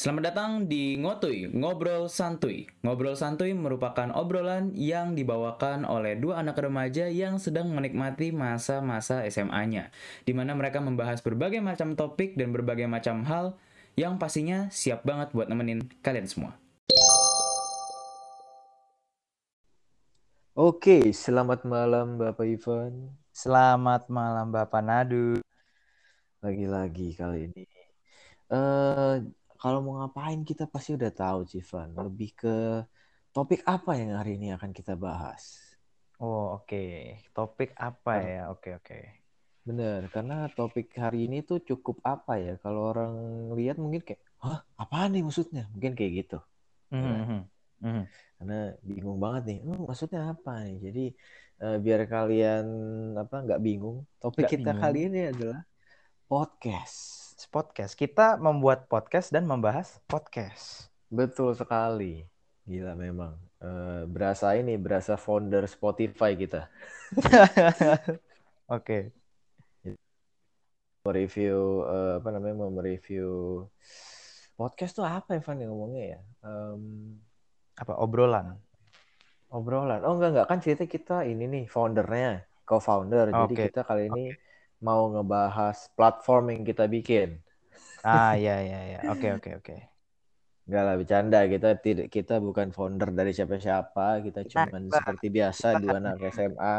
Selamat datang di Ngotuy, Ngobrol Santuy. Ngobrol Santuy merupakan obrolan yang dibawakan oleh dua anak remaja yang sedang menikmati masa-masa SMA-nya, di mana mereka membahas berbagai macam topik dan berbagai macam hal yang pastinya siap banget buat nemenin kalian semua. Oke, selamat malam Bapak Ivan. Selamat malam Bapak Nadu. Lagi-lagi kali ini. Eh, kalau mau ngapain kita pasti udah tahu, Civan. Lebih ke topik apa yang hari ini akan kita bahas? Oh, oke. Okay. Topik apa nah, ya? Oke, okay, oke. Okay. Bener, karena topik hari ini tuh cukup apa ya? Kalau orang lihat mungkin kayak, hah, apa nih maksudnya? Mungkin kayak gitu. Mm -hmm. mm -hmm. Karena bingung banget nih, oh, maksudnya apa nih? Jadi uh, biar kalian apa nggak bingung, topik gak kita bingung. kali ini adalah podcast podcast. Kita membuat podcast dan membahas podcast. Betul sekali. Gila memang. Uh, berasa ini, berasa founder Spotify kita. Oke. okay. Mereview uh, apa namanya? Mau mereview podcast tuh apa Evan yang ngomongnya ya? Um, apa obrolan? Obrolan. Oh enggak enggak kan cerita kita ini nih foundernya, co-founder. Okay. Jadi kita kali ini okay mau ngebahas platform yang kita bikin. Ah iya iya iya. Oke oke oke. Enggak lah bercanda. Kita tidak kita bukan founder dari siapa-siapa. Kita cuma seperti biasa dua anak SMA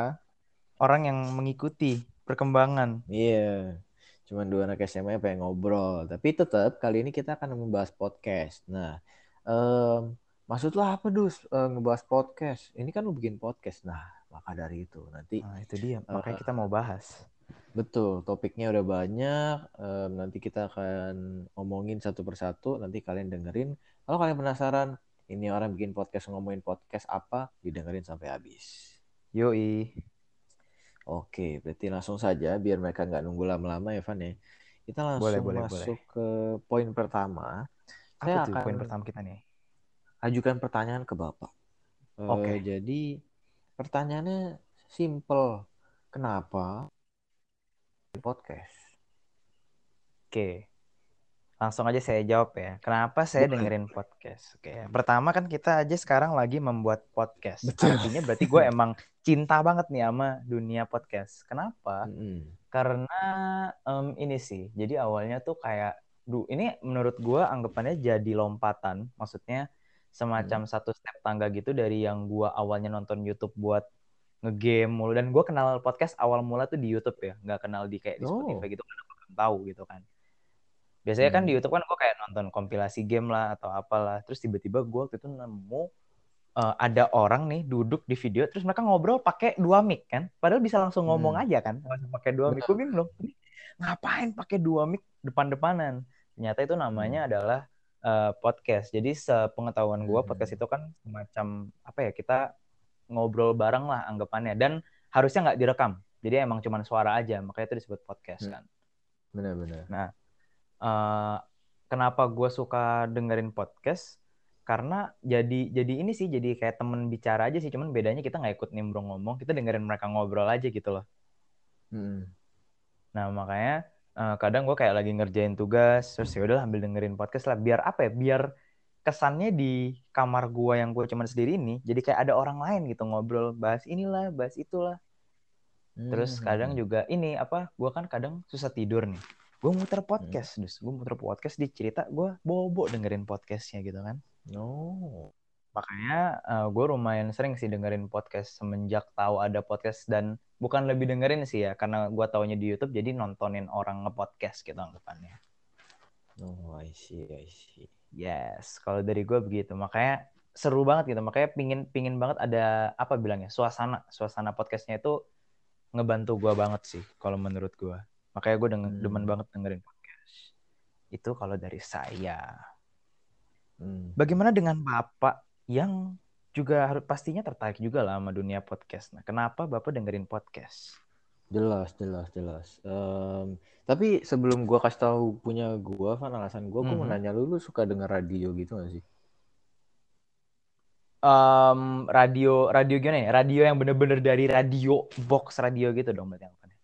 orang yang mengikuti perkembangan. Iya. Cuma dua anak SMA yang pengen ngobrol. Tapi tetap kali ini kita akan membahas podcast. Nah um, maksud lo apa dus? Uh, ngebahas podcast. Ini kan lo bikin podcast. Nah maka dari itu nanti nah, itu dia. Makanya uh, kita mau bahas Betul, topiknya udah banyak. Um, nanti kita akan ngomongin satu persatu. Nanti kalian dengerin. Kalau kalian penasaran, ini orang bikin podcast ngomongin podcast apa, didengerin sampai habis. Yoi. Oke, berarti langsung saja biar mereka nggak nunggu lama-lama ya, Van ya. Kita langsung boleh, boleh, masuk boleh. ke poin pertama. Apa Saya tuh akan poin pertama kita nih? Ajukan pertanyaan ke Bapak. Oke. Okay. Uh, jadi pertanyaannya simple. Kenapa podcast. Oke. Langsung aja saya jawab ya. Kenapa saya dengerin podcast? Oke. Pertama kan kita aja sekarang lagi membuat podcast. Betul. Artinya berarti gue emang cinta banget nih sama dunia podcast. Kenapa? Mm -hmm. Karena um, ini sih. Jadi awalnya tuh kayak, duh, ini menurut gue anggapannya jadi lompatan. Maksudnya semacam hmm. satu step tangga gitu dari yang gue awalnya nonton YouTube buat ngegame mulu dan gue kenal podcast awal mula tuh di YouTube ya nggak kenal di kayak di oh. Spotify gitu kan belum tahu gitu kan biasanya hmm. kan di. YouTube kan gue kayak nonton kompilasi game lah atau apalah terus tiba-tiba gue waktu itu nemu uh, ada orang nih duduk di video terus mereka ngobrol pakai dua mic kan padahal bisa langsung ngomong hmm. aja kan langsung pakai dua mic gue bingung ngapain pakai dua mic depan-depanan ternyata itu namanya hmm. adalah uh, podcast jadi sepengetahuan gue hmm. podcast itu kan semacam apa ya kita ngobrol bareng lah anggapannya. Dan harusnya nggak direkam. Jadi emang cuma suara aja. Makanya itu disebut podcast hmm. kan. Benar-benar nah uh, kenapa gue suka dengerin podcast? Karena jadi jadi ini sih jadi kayak temen bicara aja sih. Cuman bedanya kita nggak ikut nimbrung ngomong. Kita dengerin mereka ngobrol aja gitu loh. Hmm. nah makanya uh, kadang gue kayak lagi ngerjain tugas. Terus ya udah ambil dengerin podcast lah. Biar apa ya? Biar kesannya di kamar gua yang gua cuman sendiri ini jadi kayak ada orang lain gitu ngobrol bahas inilah bahas itulah terus hmm. kadang juga ini apa gua kan kadang susah tidur nih gua muter podcast hmm. dus gua muter podcast di cerita gua bobo dengerin podcastnya gitu kan oh makanya uh, gue lumayan sering sih dengerin podcast semenjak tahu ada podcast dan bukan lebih dengerin sih ya karena gue taunya di YouTube jadi nontonin orang ngepodcast gitu anggapannya. Oh, I see, I see. Yes, kalau dari gue begitu. Makanya seru banget gitu. Makanya pingin pingin banget ada apa bilangnya suasana suasana podcastnya itu ngebantu gue banget sih kalau menurut gue. Makanya gue denger, hmm. demen banget dengerin podcast. Itu kalau dari saya. Hmm. Bagaimana dengan bapak yang juga harus pastinya tertarik juga lah sama dunia podcast. Nah, kenapa bapak dengerin podcast? Jelas, jelas, jelas. Um, tapi sebelum gua kasih tahu punya gua, kan alasan gua, gua mau mhm. nanya lu, lu suka denger radio gitu gak sih? Um, radio, radio gimana ya? Radio yang bener-bener dari radio box radio gitu dong berarti anggapannya.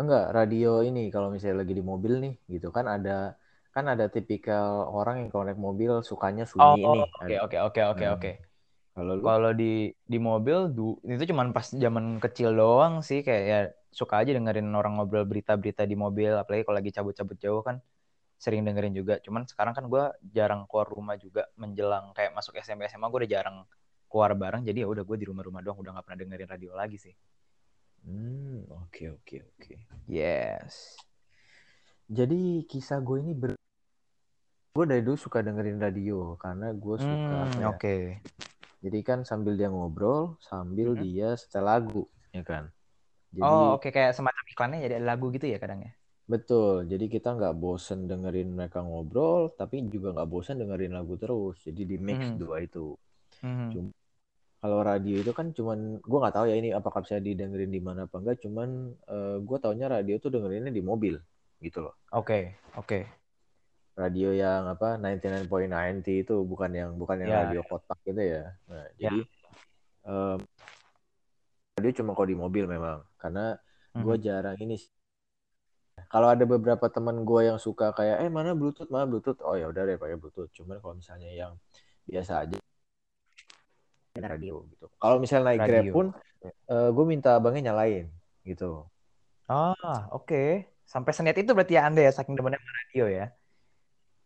Enggak, radio ini kalau misalnya lagi di mobil nih, gitu kan ada kan ada tipikal orang yang kalau naik mobil sukanya sunyi oh, nih. Oke oke oke oke Nah, oke. Kalau Kalau di di mobil du, itu cuman pas zaman kecil doang sih kayak ya suka aja dengerin orang ngobrol berita-berita di mobil apalagi kalau lagi cabut-cabut jauh kan sering dengerin juga. Cuman sekarang kan gue jarang keluar rumah juga menjelang kayak masuk SMP SMA gue udah jarang keluar bareng jadi ya udah gue di rumah-rumah doang udah nggak pernah dengerin radio lagi sih. Hmm, oke oke oke. Yes. Jadi kisah gue ini ber gue dari dulu suka dengerin radio karena gue suka Hmm, ya, oke. Jadi kan sambil dia ngobrol, sambil Mhm. dia setel lagu, ya kan. Jadi Oh, oke kayak semacam iklannya jadi lagu gitu ya kadang ya. betul. Jadi kita nggak bosen dengerin mereka ngobrol, tapi juga nggak bosen dengerin lagu terus. Jadi di mix Mhm. dua itu. Cuma kalau radio itu kan cuman gue nggak tahu ya ini apakah bisa didengerin di mana apa enggak. Cuman eh, gue taunya radio tuh dengerinnya di mobil gitu loh. Oke, oke. radio yang apa 99.90 itu bukan yang bukan yang Ya, radio kotak gitu ya. Nah, Ya. jadi em, radio cuma kalau di mobil memang karena gue Mhm. jarang ini sih. Kalau ada beberapa teman gue yang suka kayak eh mana Bluetooth mana Bluetooth oh ya udah deh pakai Bluetooth. Cuman kalau misalnya yang biasa aja radio gitu. Kalau misalnya naik Grab pun gue minta abangnya nyalain gitu. Ah, oke. Sampai seniat itu berarti ya Anda ya saking demennya radio ya.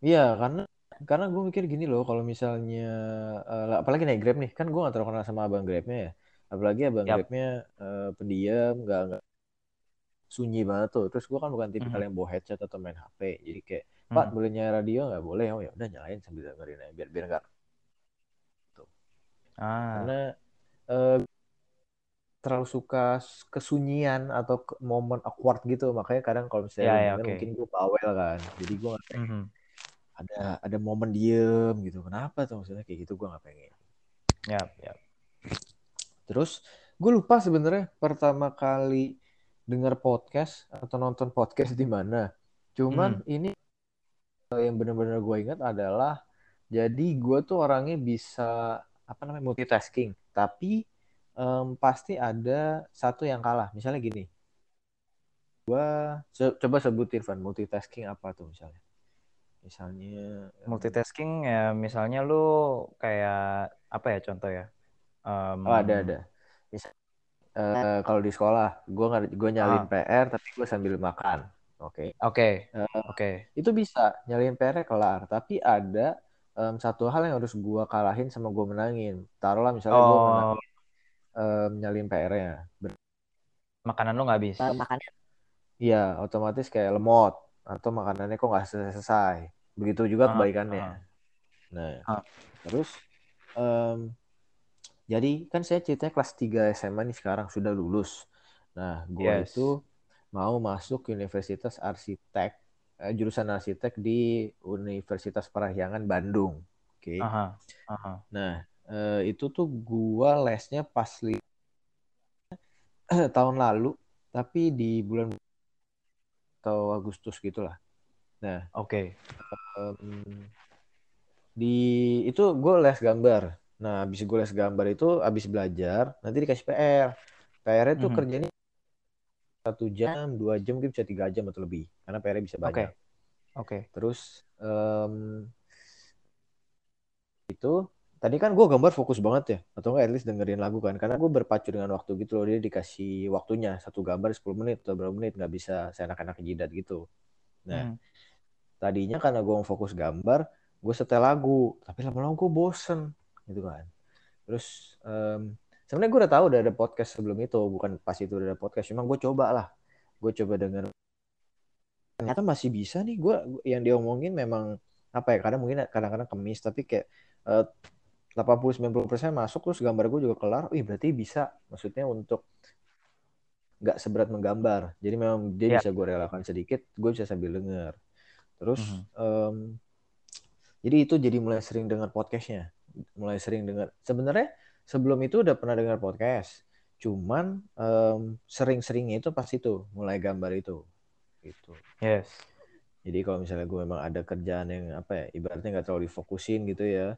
Iya, karena karena gue mikir gini loh, kalau misalnya eh, apalagi naik Grab nih, kan gue gak terlalu kenal sama abang Grabnya ya. Apalagi abang Yap. Grabnya eh, pendiam, nggak nggak sunyi banget tuh. Terus gue kan bukan tipikal Mhm. yang bawa headset atau main HP, jadi kayak Pak Mhm. boleh nyalain radio nggak boleh? Oh ya udah nyalain sambil dengerin aja biar biar nggak. Ah, Karena eh, terlalu suka kesunyian atau ke- momen awkward gitu, makanya kadang kalau misalnya Ya, lu ya, oke. mungkin gue bawel kan, jadi gue nggak pengen. mhm. ada ada momen diem gitu. Kenapa tuh maksudnya kayak gitu gue nggak pengen. Yap, yap. Terus gue lupa sebenarnya pertama kali dengar podcast atau nonton podcast di mana. Cuman ini eh, yang benar-benar gue ingat adalah jadi gue tuh orangnya bisa apa namanya multitasking, tapi em, pasti ada satu yang kalah. Misalnya gini, gue coba sebutin Van multitasking apa tuh misalnya? Misalnya Multitasking ya misalnya lu kayak apa ya contoh ya? Em, oh ada ada. Misal, eh, kalau di sekolah gue gue nyalin Ah. PR tapi gue sambil makan. Oke. Oke, Eh, oke. itu bisa nyalin PR kelar tapi ada em, satu hal yang harus gua kalahin sama gua menangin taruhlah misalnya gua Oh, menang em, nyalin PR-nya makanan lu nggak habis. makannya iya otomatis kayak lemot atau makanannya kok nggak selesai begitu juga Ah, kebalikannya ah. nah Ah. terus em, jadi kan saya ceritanya kelas 3 SMA nih sekarang sudah lulus nah gua Yes. itu mau masuk Universitas Arsitek eh, jurusan arsitek di Universitas Parahyangan Bandung. Oke. Aha, aha. Nah, eh, itu tuh gua lesnya pas li- tahun lalu, tapi di bulan atau Agustus gitulah. Nah, Oke. em, di itu gue les gambar. Nah, habis gue les gambar itu habis belajar, nanti dikasih PR. PR itu Mhm. kerjanya satu jam, dua jam, mungkin bisa tiga jam atau lebih, karena PR-nya bisa Oke. banyak. Oke. Terus em, itu tadi kan gue gambar fokus banget ya, atau enggak at least dengerin lagu kan, karena gue berpacu dengan waktu gitu loh, dia dikasih waktunya satu gambar 10 menit atau berapa menit nggak bisa seenak-enak jidat gitu. Nah, Hmm. tadinya karena gue mau fokus gambar, gue setel lagu, tapi lama-lama gue bosen gitu kan. Terus em, sebenarnya gue udah tahu udah ada podcast sebelum itu, bukan pas itu udah ada podcast, cuma gue coba lah, gue coba denger ternyata masih bisa nih gue yang dia omongin memang apa ya kadang mungkin kadang-kadang kemis tapi kayak eh, 80-90% masuk terus gambar gue juga kelar wih berarti bisa maksudnya untuk nggak seberat menggambar jadi memang dia Ya. bisa gue relakan sedikit gue bisa sambil denger terus Mhm. em, jadi itu jadi mulai sering dengar podcastnya mulai sering dengar sebenarnya sebelum itu udah pernah dengar podcast cuman em, sering-seringnya itu pas itu mulai gambar itu gitu Yes. jadi kalau misalnya gue memang ada kerjaan yang apa ya ibaratnya nggak terlalu difokusin gitu ya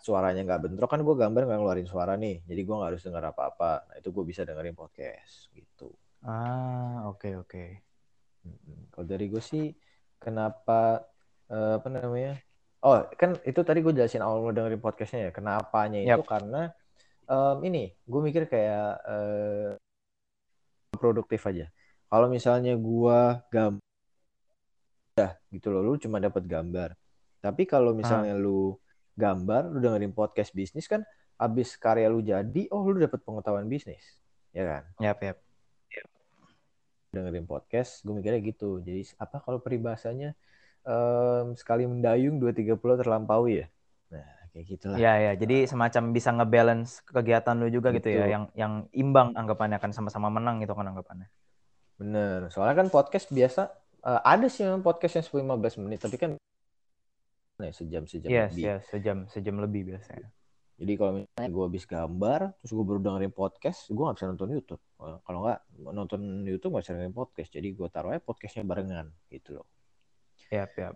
suaranya nggak bentrok kan gue gambar nggak ngeluarin suara nih jadi gue nggak harus dengar apa-apa nah itu gue bisa dengerin podcast gitu Ah, oke oke. Mm-mm. kalau dari gue sih kenapa uh, apa namanya? Oh, kan itu tadi gue jelasin awal mau dengerin podcastnya ya. Kenapanya itu karena um, ini gue mikir kayak uh, produktif aja. Kalau misalnya gue gambar, gitu loh, lu cuma dapat gambar. Tapi kalau misalnya ah. lu gambar, lu dengerin podcast bisnis kan, abis karya lu jadi, oh lu dapat pengetahuan bisnis, ya kan? Yap, yap. Dengerin podcast, gue mikirnya gitu. Jadi apa kalau peribahasanya um, sekali mendayung dua tiga pulau terlampaui ya? Nah, kayak gitulah. Ya, ya. Jadi semacam bisa ngebalance kegiatan lu juga Betul. gitu ya, yang yang imbang anggapannya kan sama-sama menang gitu kan anggapannya. Bener. Soalnya kan podcast biasa uh, ada sih memang podcast yang 15 menit, tapi kan ya, sejam sejam yes, lebih. Yes, sejam sejam lebih biasanya. Jadi kalau misalnya gue habis gambar, terus gue baru dengerin podcast, gue gak bisa nonton YouTube. Kalau nggak nonton YouTube gak bisa dengerin podcast. Jadi gue taruh aja podcastnya barengan gitu loh. Iya, yep, yep.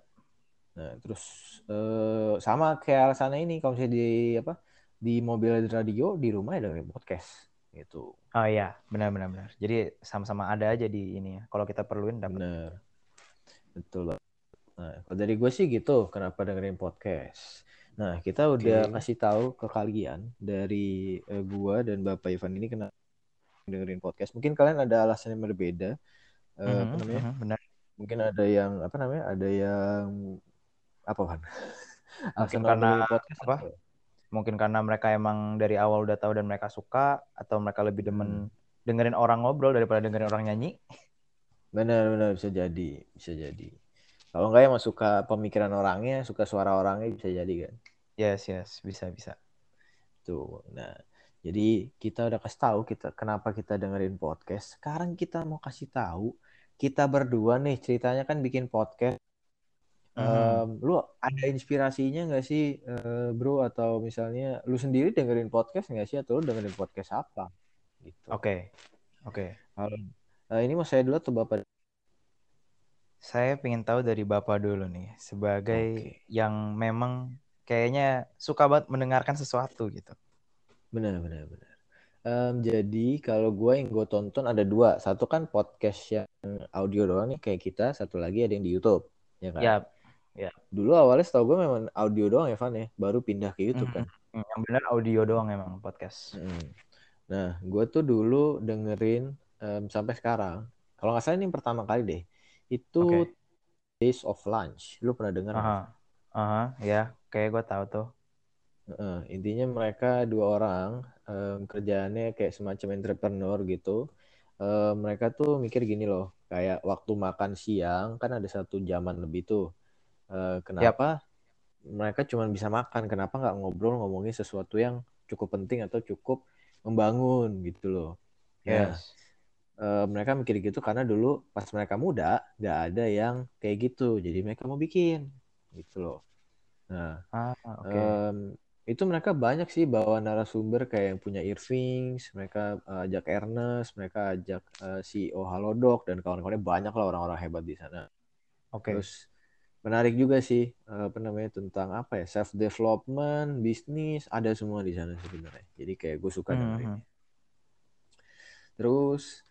Nah terus eh, sama kayak alasannya ini, kalau misalnya di apa di mobil di radio, di rumah dengerin podcast gitu. Oh iya, benar benar benar. Jadi sama-sama ada aja di ini ya. Kalau kita perluin dapat. Benar. Betul. Nah, kalau dari gue sih gitu, kenapa dengerin podcast. Nah, kita udah okay. kasih tahu ke kalian dari uh, gua dan Bapak Ivan ini kenapa dengerin podcast. Mungkin kalian ada alasan yang berbeda. Uh, mm-hmm, apa namanya? Mm-hmm, benar. Mungkin ada yang apa namanya? Ada yang apa kan? Mungkin karena podcast apa? apa? Mungkin karena mereka emang dari awal udah tahu dan mereka suka atau mereka lebih demen hmm. dengerin orang ngobrol daripada dengerin orang nyanyi. Benar, benar bisa jadi, bisa jadi. Kalau enggak emang suka pemikiran orangnya, suka suara orangnya bisa jadi kan. Yes, yes, bisa, bisa. Tuh. Nah, jadi kita udah kasih tahu kita kenapa kita dengerin podcast. Sekarang kita mau kasih tahu kita berdua nih ceritanya kan bikin podcast. Mm. Um, lu ada inspirasinya nggak sih, uh, bro? Atau misalnya lu sendiri dengerin podcast nggak sih? Atau lu dengerin podcast apa? Gitu. Oke, okay. oke. Okay. Uh, ini mau saya dulu atau bapak? Saya ingin tahu dari Bapak dulu nih, sebagai okay. yang memang kayaknya suka banget mendengarkan sesuatu gitu. Benar, benar, benar. Um, jadi kalau gue yang gue tonton ada dua, satu kan podcast yang audio doang nih kayak kita, satu lagi ada yang di YouTube, ya kan? Ya. Ya. Dulu awalnya setahu gue memang audio doang ya Van ya, baru pindah ke YouTube mm -hmm. kan. Yang benar audio doang emang podcast. Mm. Nah, gue tuh dulu dengerin um, sampai sekarang. Kalau nggak salah ini pertama kali deh itu okay. Days of Lunch. Lu pernah dengar? Aha, aha, ya, kayak gue tahu tuh. Uh, intinya mereka dua orang um, kerjaannya kayak semacam entrepreneur gitu. Uh, mereka tuh mikir gini loh, kayak waktu makan siang kan ada satu jaman lebih tuh. Uh, kenapa yep. mereka cuma bisa makan? Kenapa nggak ngobrol ngomongin sesuatu yang cukup penting atau cukup membangun gitu loh? Ya. Yes uh, mereka mikir gitu karena dulu pas mereka muda nggak ada yang kayak gitu jadi mereka mau bikin gitu loh nah ah, okay. um, itu mereka banyak sih bawa narasumber kayak yang punya Irvings mereka uh, ajak Ernest mereka ajak uh, CEO Halodoc dan kawan-kawannya. Banyak lah orang-orang hebat di sana. Okay. terus menarik juga sih apa namanya tentang apa ya self development bisnis ada semua di sana sebenarnya. Jadi kayak gue suka mm -hmm. terus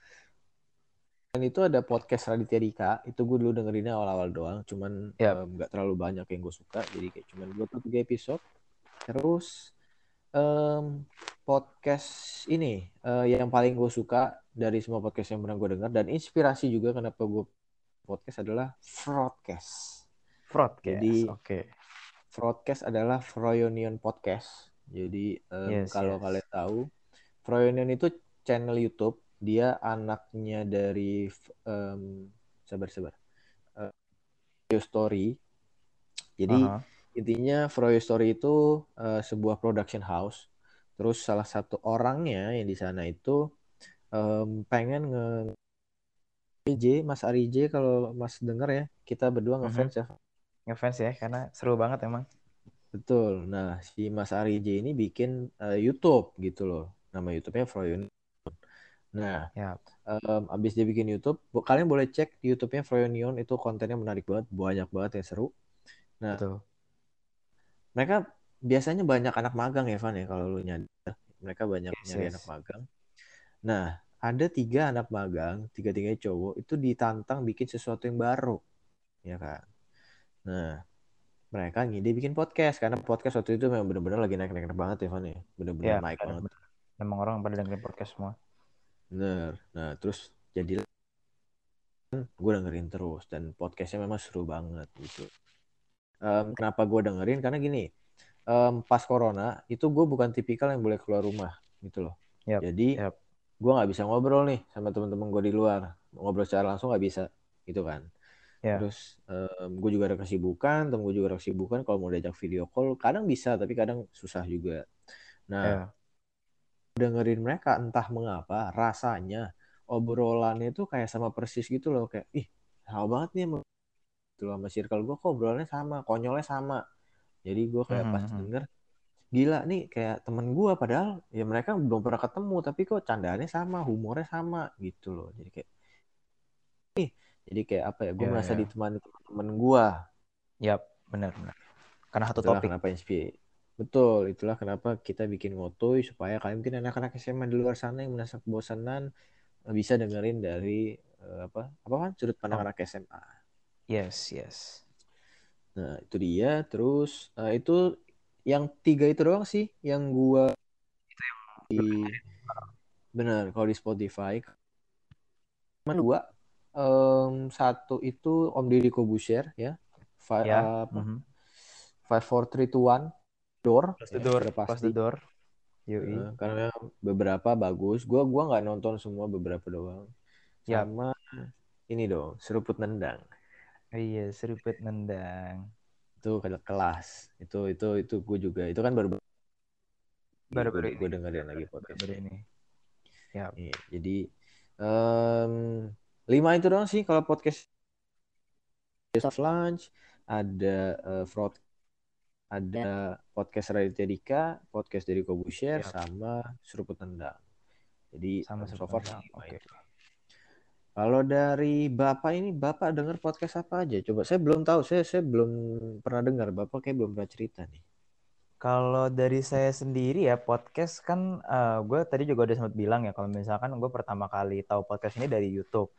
dan itu ada podcast Raditya Dika. Itu gue dulu dengerinnya awal-awal doang. Cuman nggak yep. um, terlalu banyak yang gue suka. Jadi kayak cuman dua atau tiga episode terus um, podcast ini uh, yang paling gue suka dari semua podcast yang pernah gue dengar dan inspirasi juga kenapa gue podcast adalah broadcast broadcast jadi oke okay. broadcast adalah Froyonion podcast jadi um, yes, kalau yes. kalian tahu Froyonion itu channel YouTube dia anaknya dari um, sabar sabar uh, Story jadi uh -huh. Intinya Froyo Story itu uh, sebuah production house terus salah satu orangnya yang di sana itu um, pengen nge J Mas Ari J kalau Mas denger ya kita berdua mhm. ngefans uh -huh. ya ngefans ya karena seru banget emang betul nah si Mas Ari J ini bikin uh, YouTube gitu loh nama YouTube-nya Froyo Nah, ya. um, abis dia bikin YouTube, kalian boleh cek YouTube-nya Froyonion itu kontennya menarik banget, banyak banget yang seru. Nah, Betul. Mereka biasanya banyak anak magang ya, Van ya kalau lu nyadar. Mereka banyak yes, nyari yes. anak magang. Nah, ada tiga anak magang, tiga-tiganya cowok, itu ditantang bikin sesuatu yang baru. ya kan. Nah, mereka ngide bikin podcast karena podcast waktu itu memang benar-benar lagi naik-naik banget ya Van ya. Benar-benar ya, naik bener, banget. Emang orang pada dengerin podcast semua. Bener. Nah, terus jadi gue dengerin terus dan podcastnya memang seru banget gitu. Um, kenapa gue dengerin? Karena gini, um, pas corona itu gue bukan tipikal yang boleh keluar rumah gitu loh. Yep. Jadi yep. gue nggak bisa ngobrol nih sama teman-teman gue di luar, ngobrol secara langsung nggak bisa gitu kan. Yeah. Terus um, gue juga ada kesibukan, temen gue juga ada kesibukan. Kalau mau diajak video call, kadang bisa, tapi kadang susah juga. Nah, yeah. dengerin mereka entah mengapa rasanya obrolannya itu kayak sama persis gitu loh, kayak ih sama banget nih gitu sama circle gue kok obrolannya sama, konyolnya sama. Jadi gue kayak mm -hmm. pas denger, gila nih kayak temen gue padahal ya mereka belum pernah ketemu tapi kok candaannya sama, humornya sama gitu loh. Jadi kayak ih jadi kayak apa ya? Gue yeah, merasa yeah. ditemani teman gue. Yap, benar benar. Karena satu itulah topik. Kenapa inspirasi? Betul, itulah kenapa kita bikin ngotoy supaya kalian mungkin anak-anak SMA di luar sana yang merasa kebosanan bisa dengerin dari uh, apa apa kan sudut pandang oh. anak SMA. Yes, yes. Nah itu dia. Terus uh, itu yang tiga itu doang sih yang gua di benar kalau di Spotify. Cuma dua um, satu itu Om Deddy Kobusier ya. Five, ya. Uh, mm-hmm. Five, four, three, two, one. Door. Pas the ya, door. Pasti. Pas the door. Yui. Uh, karena beberapa bagus. Gua gua nggak nonton semua beberapa doang. Ya. Sama ini dong, seruput nendang. Iya, seruput nendang. Itu kelas. Itu itu itu gue juga. Itu kan baru baru baru gue dengerin lagi podcast baru ini. Ya. Iya, jadi um, lima itu doang sih kalau podcast of Lunch ada uh, fraud ada ya. podcast Raditya Dika podcast dari Kobusier ya. sama Seruput Tendang jadi sama so far okay. Kalau dari bapak ini bapak dengar podcast apa aja coba saya belum tahu saya saya belum pernah dengar bapak kayak belum pernah cerita nih kalau dari saya sendiri ya podcast kan uh, gue tadi juga udah sempat bilang ya kalau misalkan gue pertama kali tahu podcast ini dari YouTube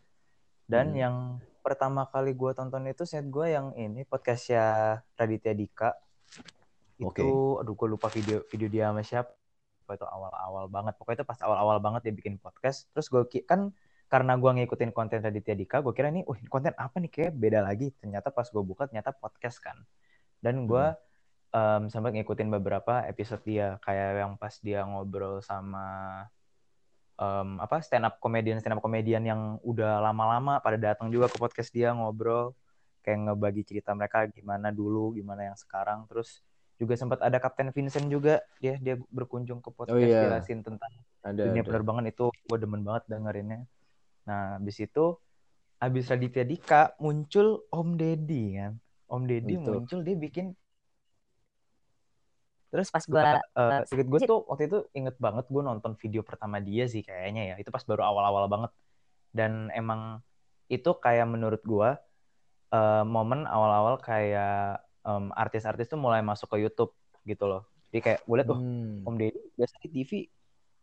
dan hmm. yang pertama kali gue tonton itu set gue yang ini podcastnya Raditya Dika. Itu, okay. aduh gue lupa video video dia sama siapa. Itu awal-awal banget. Pokoknya itu pas awal-awal banget dia bikin podcast. Terus gue kan karena gue ngikutin konten Raditya Dika, gue kira nih, wah konten apa nih kayak beda lagi. Ternyata pas gue buka ternyata podcast kan. Dan gue hmm. um, sempat ngikutin beberapa episode dia, kayak yang pas dia ngobrol sama um, apa stand up komedian stand up komedian yang udah lama-lama pada datang juga ke podcast dia ngobrol kayak ngebagi cerita mereka gimana dulu gimana yang sekarang terus juga sempat ada Kapten Vincent juga dia dia berkunjung ke podcast oh, iya. jelasin tentang ada, dunia ada. penerbangan itu gue demen banget dengerinnya nah habis itu habis Raditya Dika muncul Om Deddy kan Om Deddy muncul dia bikin Terus pas gue, uh, sedikit gue tuh waktu itu inget banget gue nonton video pertama dia sih kayaknya ya. Itu pas baru awal-awal banget. Dan emang itu kayak menurut gue uh, momen awal-awal kayak um, artis-artis tuh mulai masuk ke YouTube gitu loh. Jadi kayak gue liat tuh hmm. Om Deddy biasa di TV,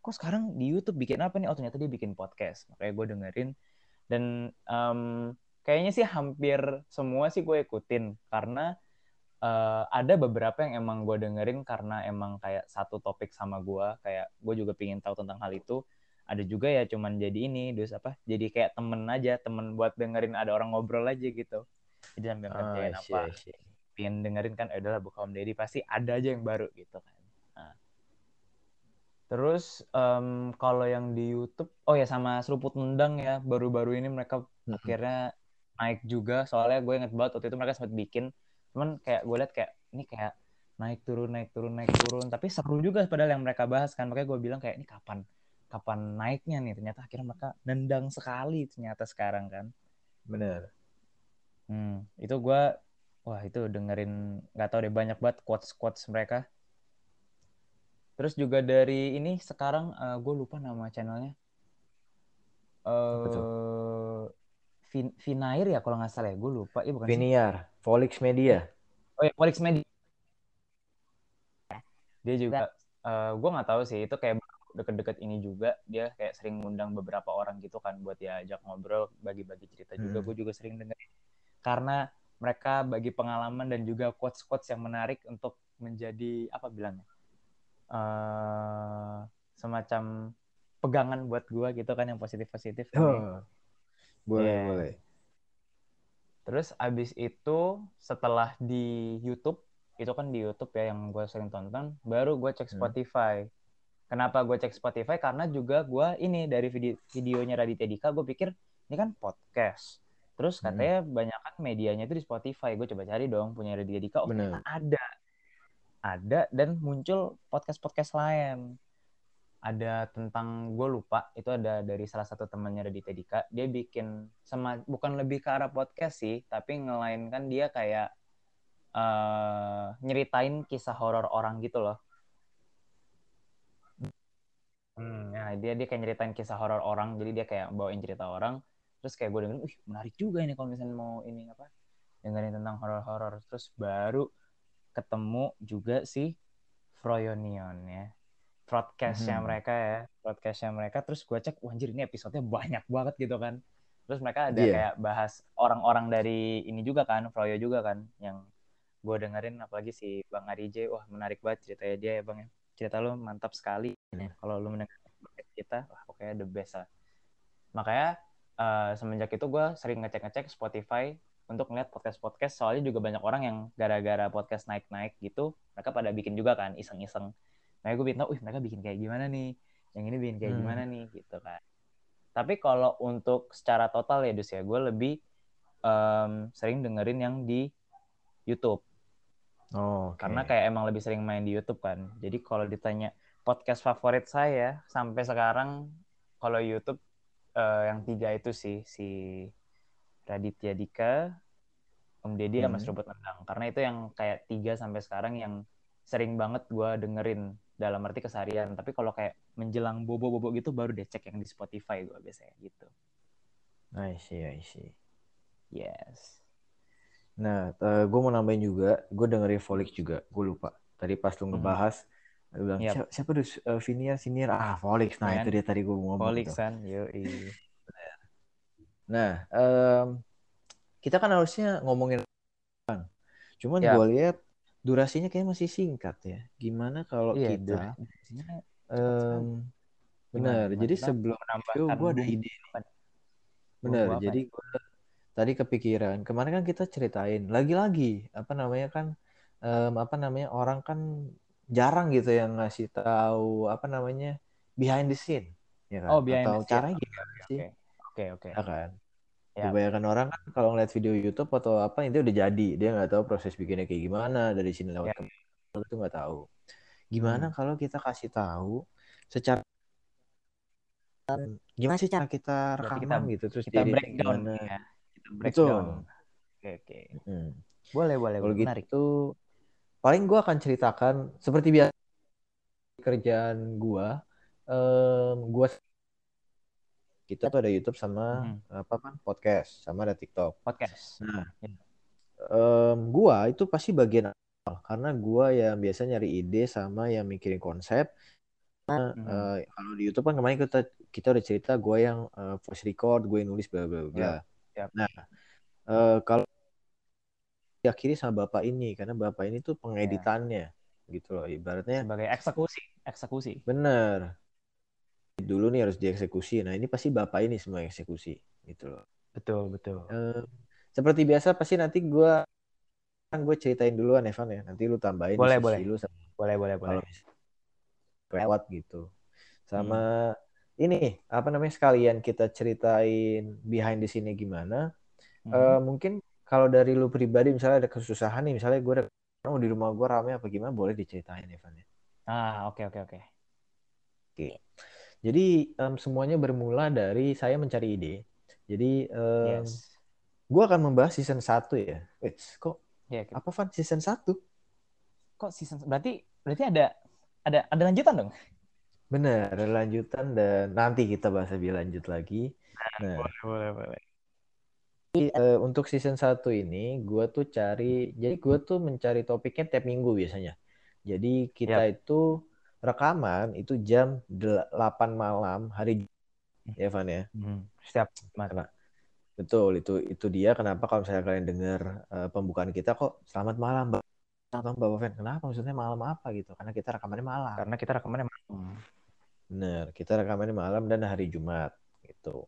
kok sekarang di YouTube bikin apa nih? Oh ternyata dia bikin podcast. Makanya gue dengerin. Dan um, kayaknya sih hampir semua sih gue ikutin karena uh, ada beberapa yang emang gue dengerin karena emang kayak satu topik sama gue kayak gue juga pingin tahu tentang hal itu ada juga ya cuman jadi ini dus apa jadi kayak temen aja temen buat dengerin ada orang ngobrol aja gitu jadi sambil oh, ngerjain apa pingin dengerin kan adalah buka Om Deddy pasti ada aja yang baru gitu kan nah. Terus um, kalau yang di YouTube oh ya sama seruput nendang ya baru-baru ini mereka mm -hmm. akhirnya naik juga. Soalnya gue inget banget waktu itu mereka sempat bikin cuman kayak gue liat kayak ini kayak naik turun naik turun naik turun. Tapi seru juga padahal yang mereka bahas kan. Makanya gue bilang kayak ini kapan kapan naiknya nih? Ternyata akhirnya mereka nendang sekali ternyata sekarang kan. Bener. Hmm, itu gue wah itu dengerin nggak tahu deh banyak banget quotes quotes mereka terus juga dari ini sekarang uh, eh, gue lupa nama channelnya. Uh, Vin Vinair ya kalau nggak salah ya? Gue lupa. Ya bukan Viniar Volix Media. Oh ya Volix Media. Dia juga uh, eh, gue nggak tahu sih itu kayak deket-deket ini juga. Dia kayak sering ngundang beberapa orang gitu kan buat ya ajak ngobrol bagi-bagi cerita juga. Hmm. gue juga sering dengerin. Karena mereka bagi pengalaman dan juga quotes-quotes yang menarik untuk menjadi apa bilangnya uh, semacam pegangan buat gue gitu kan yang positif positif oh, boleh yeah. boleh terus abis itu setelah di YouTube itu kan di YouTube ya yang gue sering tonton baru gue cek hmm. Spotify hmm. kenapa gue cek Spotify karena juga gue ini dari video videonya Raditya Dika gue pikir ini kan podcast terus hmm. katanya hmm. banyak kan medianya itu di Spotify gue coba cari dong punya Raditya Dika oh Bener. ada ada dan muncul podcast podcast lain. Ada tentang gue lupa itu ada dari salah satu temannya dari Tedika dia bikin sama bukan lebih ke arah podcast sih tapi ngelain kan dia kayak uh, nyeritain kisah horor orang gitu loh. Hmm, ya dia dia kayak nyeritain kisah horor orang jadi dia kayak bawain cerita orang. Terus kayak gue dengerin, wih menarik juga ini kalau misalnya mau ini apa dengerin tentang horor-horor. Terus baru ketemu juga si Froyonion ya. Broadcastnya hmm. mereka ya broadcastnya mereka. Terus gue cek wanjir ini episodenya banyak banget gitu kan. Terus mereka ada yeah. kayak bahas orang-orang dari ini juga kan Froyo juga kan yang gue dengerin apalagi si Bang Arije. Wah menarik banget ceritanya dia ya Bang ya. Cerita lu mantap sekali. Yeah. kalau lu mendengar kita wah pokoknya the best lah. Makanya uh, semenjak itu gue sering ngecek-ngecek Spotify untuk ngeliat podcast-podcast soalnya juga banyak orang yang gara-gara podcast naik-naik gitu mereka pada bikin juga kan iseng-iseng Makanya gue bikin mereka bikin kayak gimana nih, yang ini bikin kayak hmm. gimana nih, gitu kan. Tapi kalau untuk secara total ya, Dus ya, gue lebih um, sering dengerin yang di YouTube. Oh, okay. Karena kayak emang lebih sering main di YouTube kan. Jadi kalau ditanya podcast favorit saya sampai sekarang, kalau YouTube uh, yang tiga itu sih, si Raditya Dika, Om Deddy, hmm. sama Seruput Nendang. Karena itu yang kayak tiga sampai sekarang yang sering banget gue dengerin. Dalam arti keseharian. Tapi kalau kayak menjelang bobo-bobo gitu baru deh cek yang di Spotify gue biasanya gitu. I see I see. Yes. Nah uh, eh, gue mau nambahin juga. Gue dengerin Volix juga. Gue lupa. Tadi pas lu hmm. ngebahas hmm. lu bilang yep. siapa, tuh? Uh, Viniar Siniar. Ah Volix nah Man. itu dia tadi gue ngomong Volix kan? Yo nah um, kita kan harusnya ngomongin cuman yep. gue lihat durasinya kayak masih singkat ya. Gimana kalau iya, kita um, benar. Jadi sebelum itu gue ada ide. Benar. Jadi gue tadi kepikiran. Kemarin kan kita ceritain lagi-lagi apa namanya kan um, apa namanya orang kan jarang gitu yang ngasih tahu apa namanya behind the scene ya kan? Oh, behind Atau the scene. caranya gimana sih? Oke, oke. Okay, okay. Ya kan? Ya. Kebanyakan orang kan kalau ngeliat video YouTube atau apa itu udah jadi, dia nggak tahu proses bikinnya kayak gimana dari sini lewat ya. itu nggak tahu. Gimana hmm. kalau kita kasih tahu secara gimana sih cara kita rekaman kita, gitu terus kita breakdown ya. Kita breakdown. Oke oke. Hmm. Boleh boleh. Kalau gitu paling gue akan ceritakan seperti biasa kerjaan gue, um, gue kita tuh ada YouTube sama hmm. apa kan podcast sama ada TikTok. Podcast. Nah, um, gua itu pasti bagian karena gua yang biasa nyari ide sama yang mikirin konsep. Nah, hmm. uh, kalau di YouTube kan kemarin kita kita udah cerita gua yang uh, voice record, gue nulis bla bla bla. Yeah. Nah, uh, kalau diakhiri sama bapak ini karena bapak ini tuh pengeditannya yeah. gitu loh ibaratnya sebagai eksekusi eksekusi bener dulu nih harus dieksekusi. Nah ini pasti bapak ini semua eksekusi gitu loh. Betul betul. Uh, seperti biasa pasti nanti gue kan gue ceritain duluan Evan ya. Nanti lu tambahin boleh boleh. Lu sama, boleh boleh boleh. Lewat gitu. Sama hmm. ini apa namanya sekalian kita ceritain behind the scene gimana. Hmm. Uh, mungkin kalau dari lu pribadi misalnya ada kesusahan nih misalnya gue ada oh, di rumah gue rame apa gimana boleh diceritain Evan ya. Ah oke okay, oke okay, oke. Okay. Oke. Jadi um, semuanya bermula dari saya mencari ide. Jadi um, yes. gue akan membahas season 1 ya. Wait, kok ya, apa Van season 1? Kok season berarti berarti ada ada ada lanjutan dong? Benar, ada lanjutan dan nanti kita bahas lebih lanjut lagi. Nah, boleh, boleh, boleh. Jadi, uh, untuk season 1 ini gue tuh cari jadi gue tuh mencari topiknya tiap minggu biasanya. Jadi kita yep. itu rekaman itu jam 8 malam hari ya Van ya. Hmm, setiap mana? Betul, itu itu dia kenapa kalau misalnya kalian dengar uh, pembukaan kita kok selamat malam, Mbak. Selamat Mbak Fan. Kenapa maksudnya malam apa gitu? Karena kita rekamannya malam. Karena kita rekamannya malam. Bener, kita rekamannya malam dan hari Jumat gitu.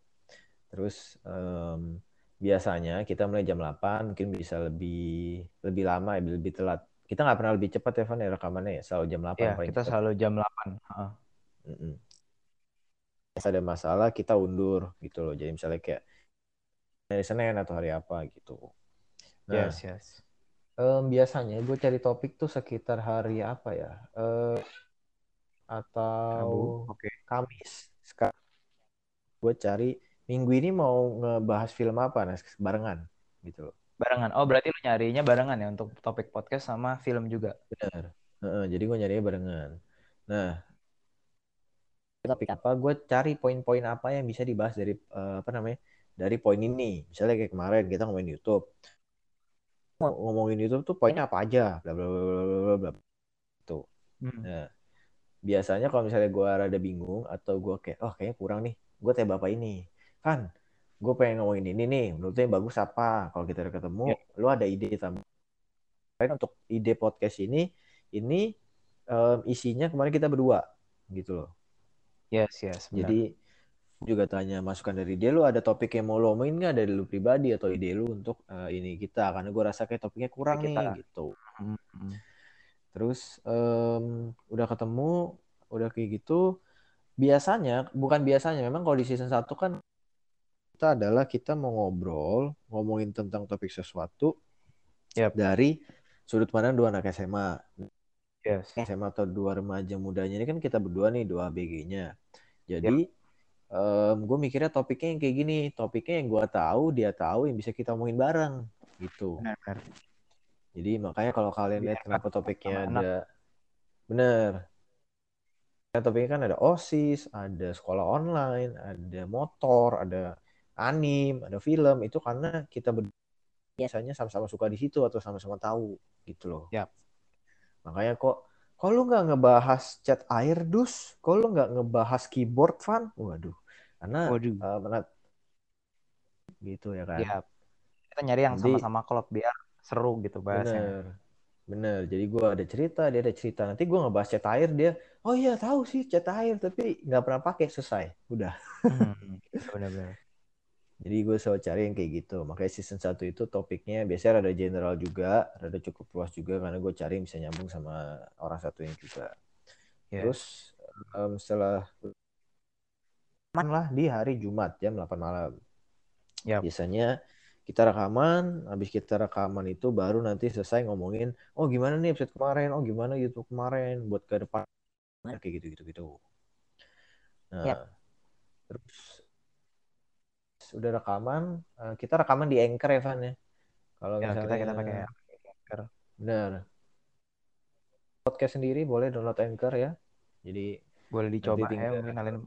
Terus um, biasanya kita mulai jam 8 mungkin bisa lebih lebih lama lebih telat. Kita nggak pernah lebih cepat ya, Van, ya rekamannya ya, selalu jam 8 ya, kita cepat. selalu jam 8. Uh. Mm -mm. ada masalah kita undur gitu loh. Jadi misalnya kayak hari Senin atau hari apa gitu. Nah, yes, yes. Um, biasanya gue cari topik tuh sekitar hari apa ya? Uh, atau okay. Kamis. Sekarang gue cari minggu ini mau ngebahas film apa nah barengan gitu loh. Barengan. Oh, berarti lu nyarinya barengan ya untuk topik podcast sama film juga. Benar. Uh, jadi gue nyarinya barengan. Nah, topik apa? Gue cari poin-poin apa yang bisa dibahas dari uh, apa namanya? dari poin ini. Misalnya kayak kemarin kita ngomongin YouTube. Ngomongin YouTube tuh poinnya apa aja, bla bla bla bla bla Tuh. Hmm. Nah, biasanya kalau misalnya gue rada bingung atau gue kayak oh kayaknya kurang nih, gue tanya bapak ini. Kan, gue pengen ngomongin ini nih, menurutnya yang bagus apa? Kalau kita udah ketemu, yeah. lu ada ide tambahan untuk ide podcast ini, ini um, isinya kemarin kita berdua, gitu loh. Yes, yes. Benar. Jadi juga tanya masukan dari dia lu ada topik yang mau lo omongin nggak dari lu pribadi atau ide lu untuk uh, ini kita karena gue rasa kayak topiknya kurang kita. nih gitu hmm. terus um, udah ketemu udah kayak gitu biasanya bukan biasanya memang kalau di season 1 kan kita adalah kita mau ngobrol ngomongin tentang topik sesuatu yep. dari sudut pandang dua anak SMA yes. SMA atau dua remaja mudanya ini kan kita berdua nih dua BG-nya jadi yep um, gue mikirnya topiknya yang kayak gini topiknya yang gue tahu dia tahu yang bisa kita omongin bareng gitu. Benar, jadi makanya kalau kalian lihat kenapa topiknya ada bener Nah, topiknya kan ada osis ada sekolah online ada motor ada anim ada film itu karena kita biasanya sama-sama suka di situ atau sama-sama tahu gitu loh ya makanya kok kalau lu nggak ngebahas cat air dus, kalau lu nggak ngebahas keyboard fan, waduh, karena Waduh. Uh, menat gitu ya kan. Ya. Kita nyari yang sama-sama klub biar seru gitu bahasnya. Bener. Bener. Jadi gue ada cerita, dia ada cerita. Nanti gue ngebahas cat air, dia, oh iya tahu sih cat air, tapi nggak pernah pakai, selesai. Udah. Hmm, bener-bener. Jadi gue selalu cari yang kayak gitu. Makanya season 1 itu topiknya biasanya ada general juga, ada cukup luas juga karena gue cari bisa nyambung sama orang satu ini juga. Yeah. Terus um, setelah lah di hari Jumat jam 8 malam. Ya. Biasanya kita rekaman, habis kita rekaman itu baru nanti selesai ngomongin, oh gimana nih episode kemarin, oh gimana YouTube kemarin, buat ke depan, kayak gitu gitu gitu. Nah, yep. terus sudah rekaman, eh, kita rekaman di Anchor ya Van ya. Kalau ya, misalnya kita kita pakai Anchor. Benar. Podcast sendiri boleh download Anchor ya. Jadi boleh dicoba ya mungkin kalian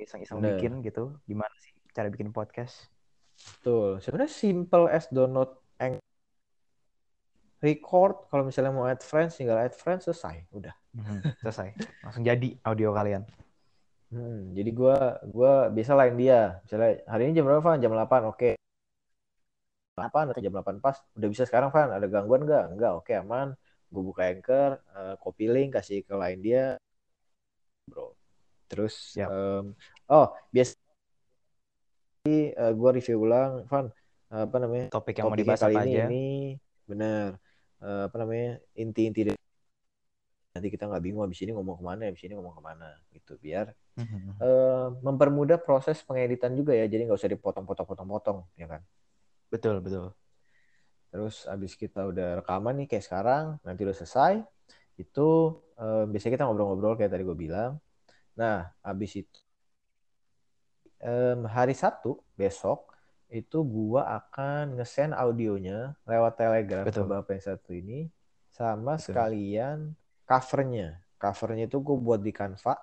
iseng-iseng bikin gitu gimana sih cara bikin podcast Betul. Sebenarnya simple as download and record. Kalau misalnya mau add friends, tinggal add friends selesai. Udah. Hmm, selesai. Langsung jadi audio kalian. Hmm, jadi gue gua bisa lain dia. Misalnya hari ini jam berapa, Jam 8. Oke. Okay. 8 atau jam 8 pas. Udah bisa sekarang, Van. Ada gangguan nggak? Enggak. Oke, okay, aman. Gue buka Anchor, uh, copy link, kasih ke lain dia. Bro. Terus yep. um, oh biasa uh, eh, gue review ulang, Van apa namanya topik yang mau dibahas kali ini, aja. ini benar uh, apa namanya inti-inti dari nanti kita nggak bingung habis ini ngomong ke mana habis ini ngomong ke mana gitu biar mm-hmm. uh, mempermudah proses pengeditan juga ya jadi nggak usah dipotong-potong-potong-potong ya kan betul betul terus habis kita udah rekaman nih kayak sekarang nanti udah selesai itu uh, biasanya kita ngobrol-ngobrol kayak tadi gue bilang Nah, habis itu um, hari Sabtu besok itu gua akan ngesend audionya lewat Telegram Betul. ke Bapak yang satu ini sama Betul. sekalian covernya. Covernya itu gue buat di Canva.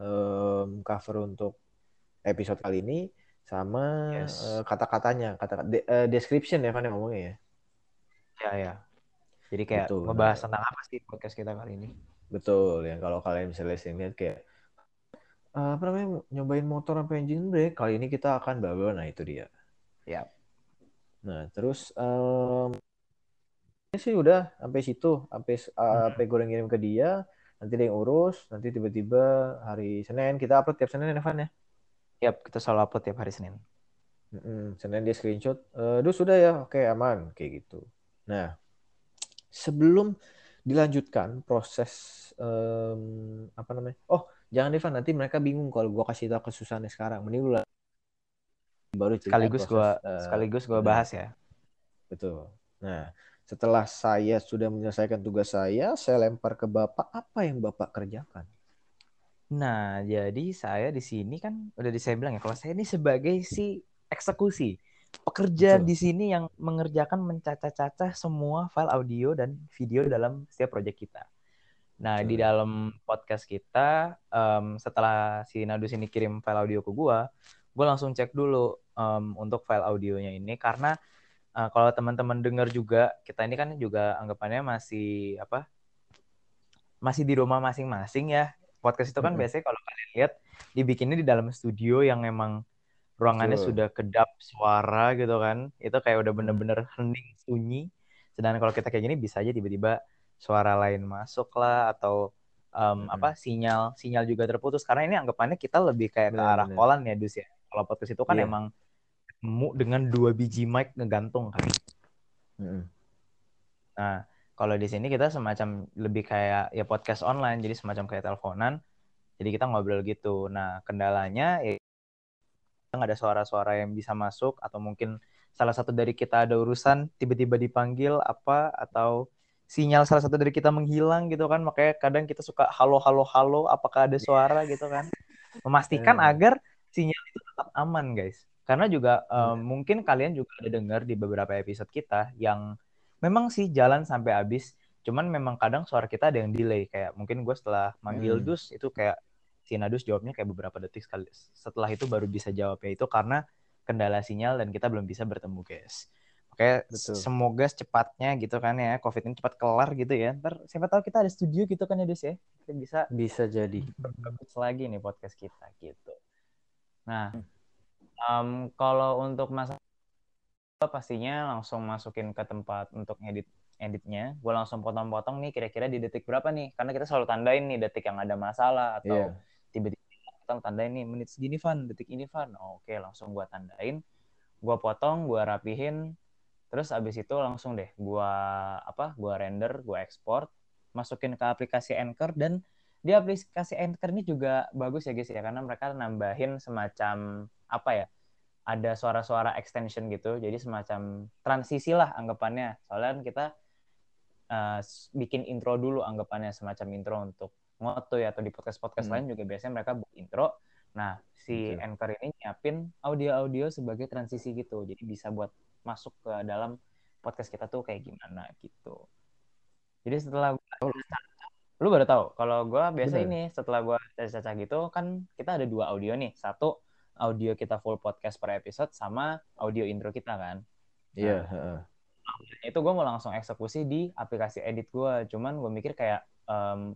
Um, cover untuk episode kali ini sama yes. uh, kata-katanya, kata de, uh, description ya kan yang ngomongnya ya. Ya ya. Jadi kayak Betul. ngebahas tentang apa sih podcast kita kali ini? Betul ya kalau kalian bisa lihat kayak uh, apa namanya nyobain motor apa engine brake kali ini kita akan bla nah itu dia Ya. Nah, terus um, ini sih udah sampai situ, sampai uh, sampai gue ngirim ke dia, nanti dia yang urus, nanti tiba-tiba hari Senin kita upload tiap Senin ya, Evan ya? Yap, kita selalu upload tiap hari Senin. Mm-hmm. Senin dia screenshot, uh, duh sudah ya, oke aman, kayak gitu. Nah, sebelum dilanjutkan proses um, apa namanya? Oh, jangan Evan, nanti mereka bingung kalau gue kasih tahu kesusahannya sekarang. Mending lu baru sekaligus gue uh, sekaligus gue bahas ya. Betul. Nah, setelah saya sudah menyelesaikan tugas saya, saya lempar ke Bapak apa yang Bapak kerjakan. Nah, jadi saya di sini kan udah saya bilang ya, kalau saya ini sebagai si eksekusi, pekerja Betul. di sini yang mengerjakan mencacah-cacah semua file audio dan video dalam setiap proyek kita. Nah, Betul. di dalam podcast kita, um, setelah si Nadus ini kirim file audio ke gua, gue langsung cek dulu um, untuk file audionya ini karena uh, kalau teman-teman dengar juga kita ini kan juga anggapannya masih apa masih di rumah masing-masing ya podcast itu kan mm -hmm. biasanya kalau kalian lihat dibikinnya di dalam studio yang emang ruangannya Betul. sudah kedap suara gitu kan itu kayak udah bener-bener hening sunyi sedangkan kalau kita kayak gini bisa aja tiba-tiba suara lain masuk lah atau um, hmm. apa sinyal sinyal juga terputus karena ini anggapannya kita lebih kayak ke arah kolan ya dus ya kalau podcast itu kan yeah. emang mu dengan dua biji mic ngegantung kan. Mm. Nah, kalau di sini kita semacam lebih kayak ya podcast online, jadi semacam kayak teleponan. Jadi kita ngobrol gitu. Nah, kendalanya ya nggak ada suara-suara yang bisa masuk atau mungkin salah satu dari kita ada urusan tiba-tiba dipanggil apa atau sinyal salah satu dari kita menghilang gitu kan makanya kadang kita suka halo halo halo apakah ada suara gitu kan memastikan yeah. agar sinyal itu tetap aman guys karena juga um, mungkin kalian juga ada dengar di beberapa episode kita yang memang sih jalan sampai habis, cuman memang kadang suara kita ada yang delay kayak mungkin gue setelah manggil hmm. Dus itu kayak si Nadus jawabnya kayak beberapa detik sekali. Setelah itu baru bisa jawabnya itu karena kendala sinyal dan kita belum bisa bertemu guys. Oke, Betul. semoga secepatnya gitu kan ya, COVID ini cepat kelar gitu ya. Ntar siapa tahu kita ada studio gitu kan ya, Dus ya. Kita bisa bisa jadi bagus lagi nih podcast kita gitu. Nah, hmm. Um, kalau untuk masa pastinya langsung masukin ke tempat untuk edit editnya. Gue langsung potong-potong nih kira-kira di detik berapa nih. Karena kita selalu tandain nih detik yang ada masalah atau yeah. tiba-tiba kita tandain nih menit segini Van, detik ini Van. Oh, Oke, langsung gue tandain. Gue potong, gue rapihin. Terus abis itu langsung deh gue apa? Gue render, gue export, masukin ke aplikasi Anchor dan di aplikasi Anchor ini juga bagus ya guys ya. Karena mereka nambahin semacam apa ya ada suara-suara extension gitu. Jadi semacam transisi lah anggapannya. Soalnya kan kita uh, bikin intro dulu anggapannya semacam intro untuk ngoto ya atau di podcast-podcast hmm. lain juga biasanya mereka buat intro. Nah si okay. anchor ini nyiapin audio-audio sebagai transisi gitu. Jadi bisa buat masuk ke dalam podcast kita tuh kayak gimana gitu. Jadi setelah oh lu baru tahu kalau gue biasa Bener. ini setelah gue caca-caca gitu kan kita ada dua audio nih. Satu audio kita full podcast per episode sama audio intro kita kan? Iya yeah. nah, itu gue mau langsung eksekusi di aplikasi edit gue cuman gue mikir kayak um,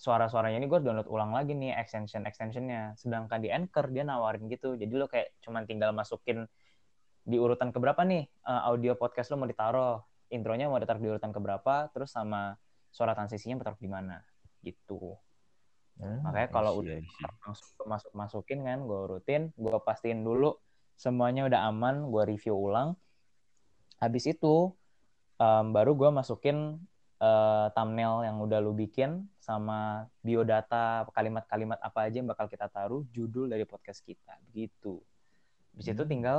suara-suaranya ini gue download ulang lagi nih extension extensionnya sedangkan di anchor dia nawarin gitu. Jadi lo kayak cuman tinggal masukin di urutan keberapa nih uh, audio podcast lo mau ditaruh. Intronya mau ditaruh di urutan keberapa terus sama suara transisinya bertaruh di mana gitu. Hmm, Makanya kalau udah langsung masuk masukin kan, gue rutin, gue pastiin dulu semuanya udah aman, gue review ulang. Habis itu um, baru gue masukin uh, thumbnail yang udah lu bikin sama biodata kalimat-kalimat apa aja yang bakal kita taruh judul dari podcast kita begitu. Habis hmm. itu tinggal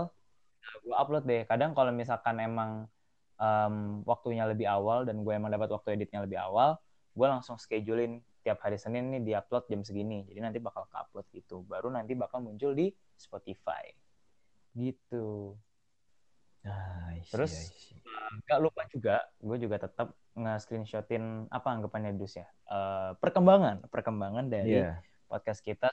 gue upload deh. Kadang kalau misalkan emang um, waktunya lebih awal dan gue emang dapat waktu editnya lebih awal, gue langsung schedulein tiap hari Senin nih diupload jam segini. Jadi nanti bakal ke-upload gitu. Baru nanti bakal muncul di Spotify. Gitu. Ah, Terus nggak lupa juga, gue juga tetap nge-screenshotin apa anggapannya Dus ya. Uh, perkembangan, perkembangan dari yeah. podcast kita.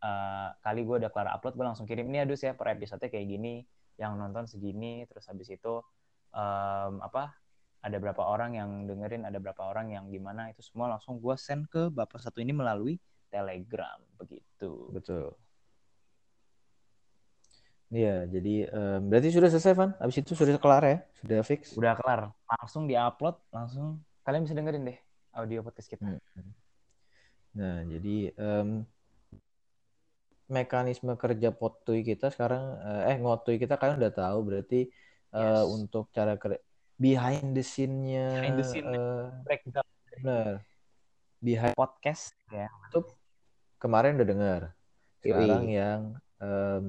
Uh, kali gue udah kelar upload, gue langsung kirim ini ya Dus ya per episode kayak gini, yang nonton segini, terus habis itu um, apa ada berapa orang yang dengerin, ada berapa orang yang gimana itu semua langsung gue send ke bapak satu ini melalui Telegram begitu. Betul. Iya, jadi um, berarti sudah selesai, Van? Abis itu sudah kelar ya? Sudah fix? Udah kelar. Langsung diupload, langsung kalian bisa dengerin deh audio podcast kita. Hmm. Nah, jadi um, mekanisme kerja potui kita sekarang, uh, eh ngotui kita kalian udah tahu berarti uh, yes. untuk cara kerja behind the scene-nya behind the scene uh, breakdown. Benar. Behind podcast ya. Itu kemarin udah dengar. Sekarang Yui. yang um,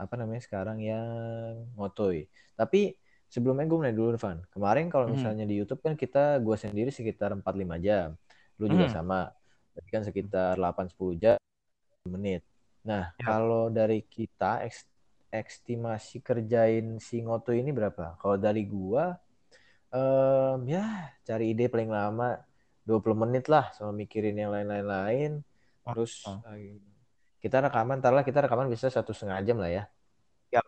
apa namanya sekarang yang ngotoy. Tapi sebelumnya gue mulai dulu Van. Kemarin kalau hmm. misalnya hmm. di YouTube kan kita gue sendiri sekitar 4-5 jam. Lu juga hmm. sama. Berarti kan sekitar 8-10 jam menit. Nah, ya. kalau dari kita estimasi kerjain si Ngoto ini berapa? Kalau dari gua um, ya cari ide paling lama 20 menit lah sama mikirin yang lain-lain. Terus oh. Kita rekaman ntar lah kita rekaman bisa satu setengah jam lah ya yep.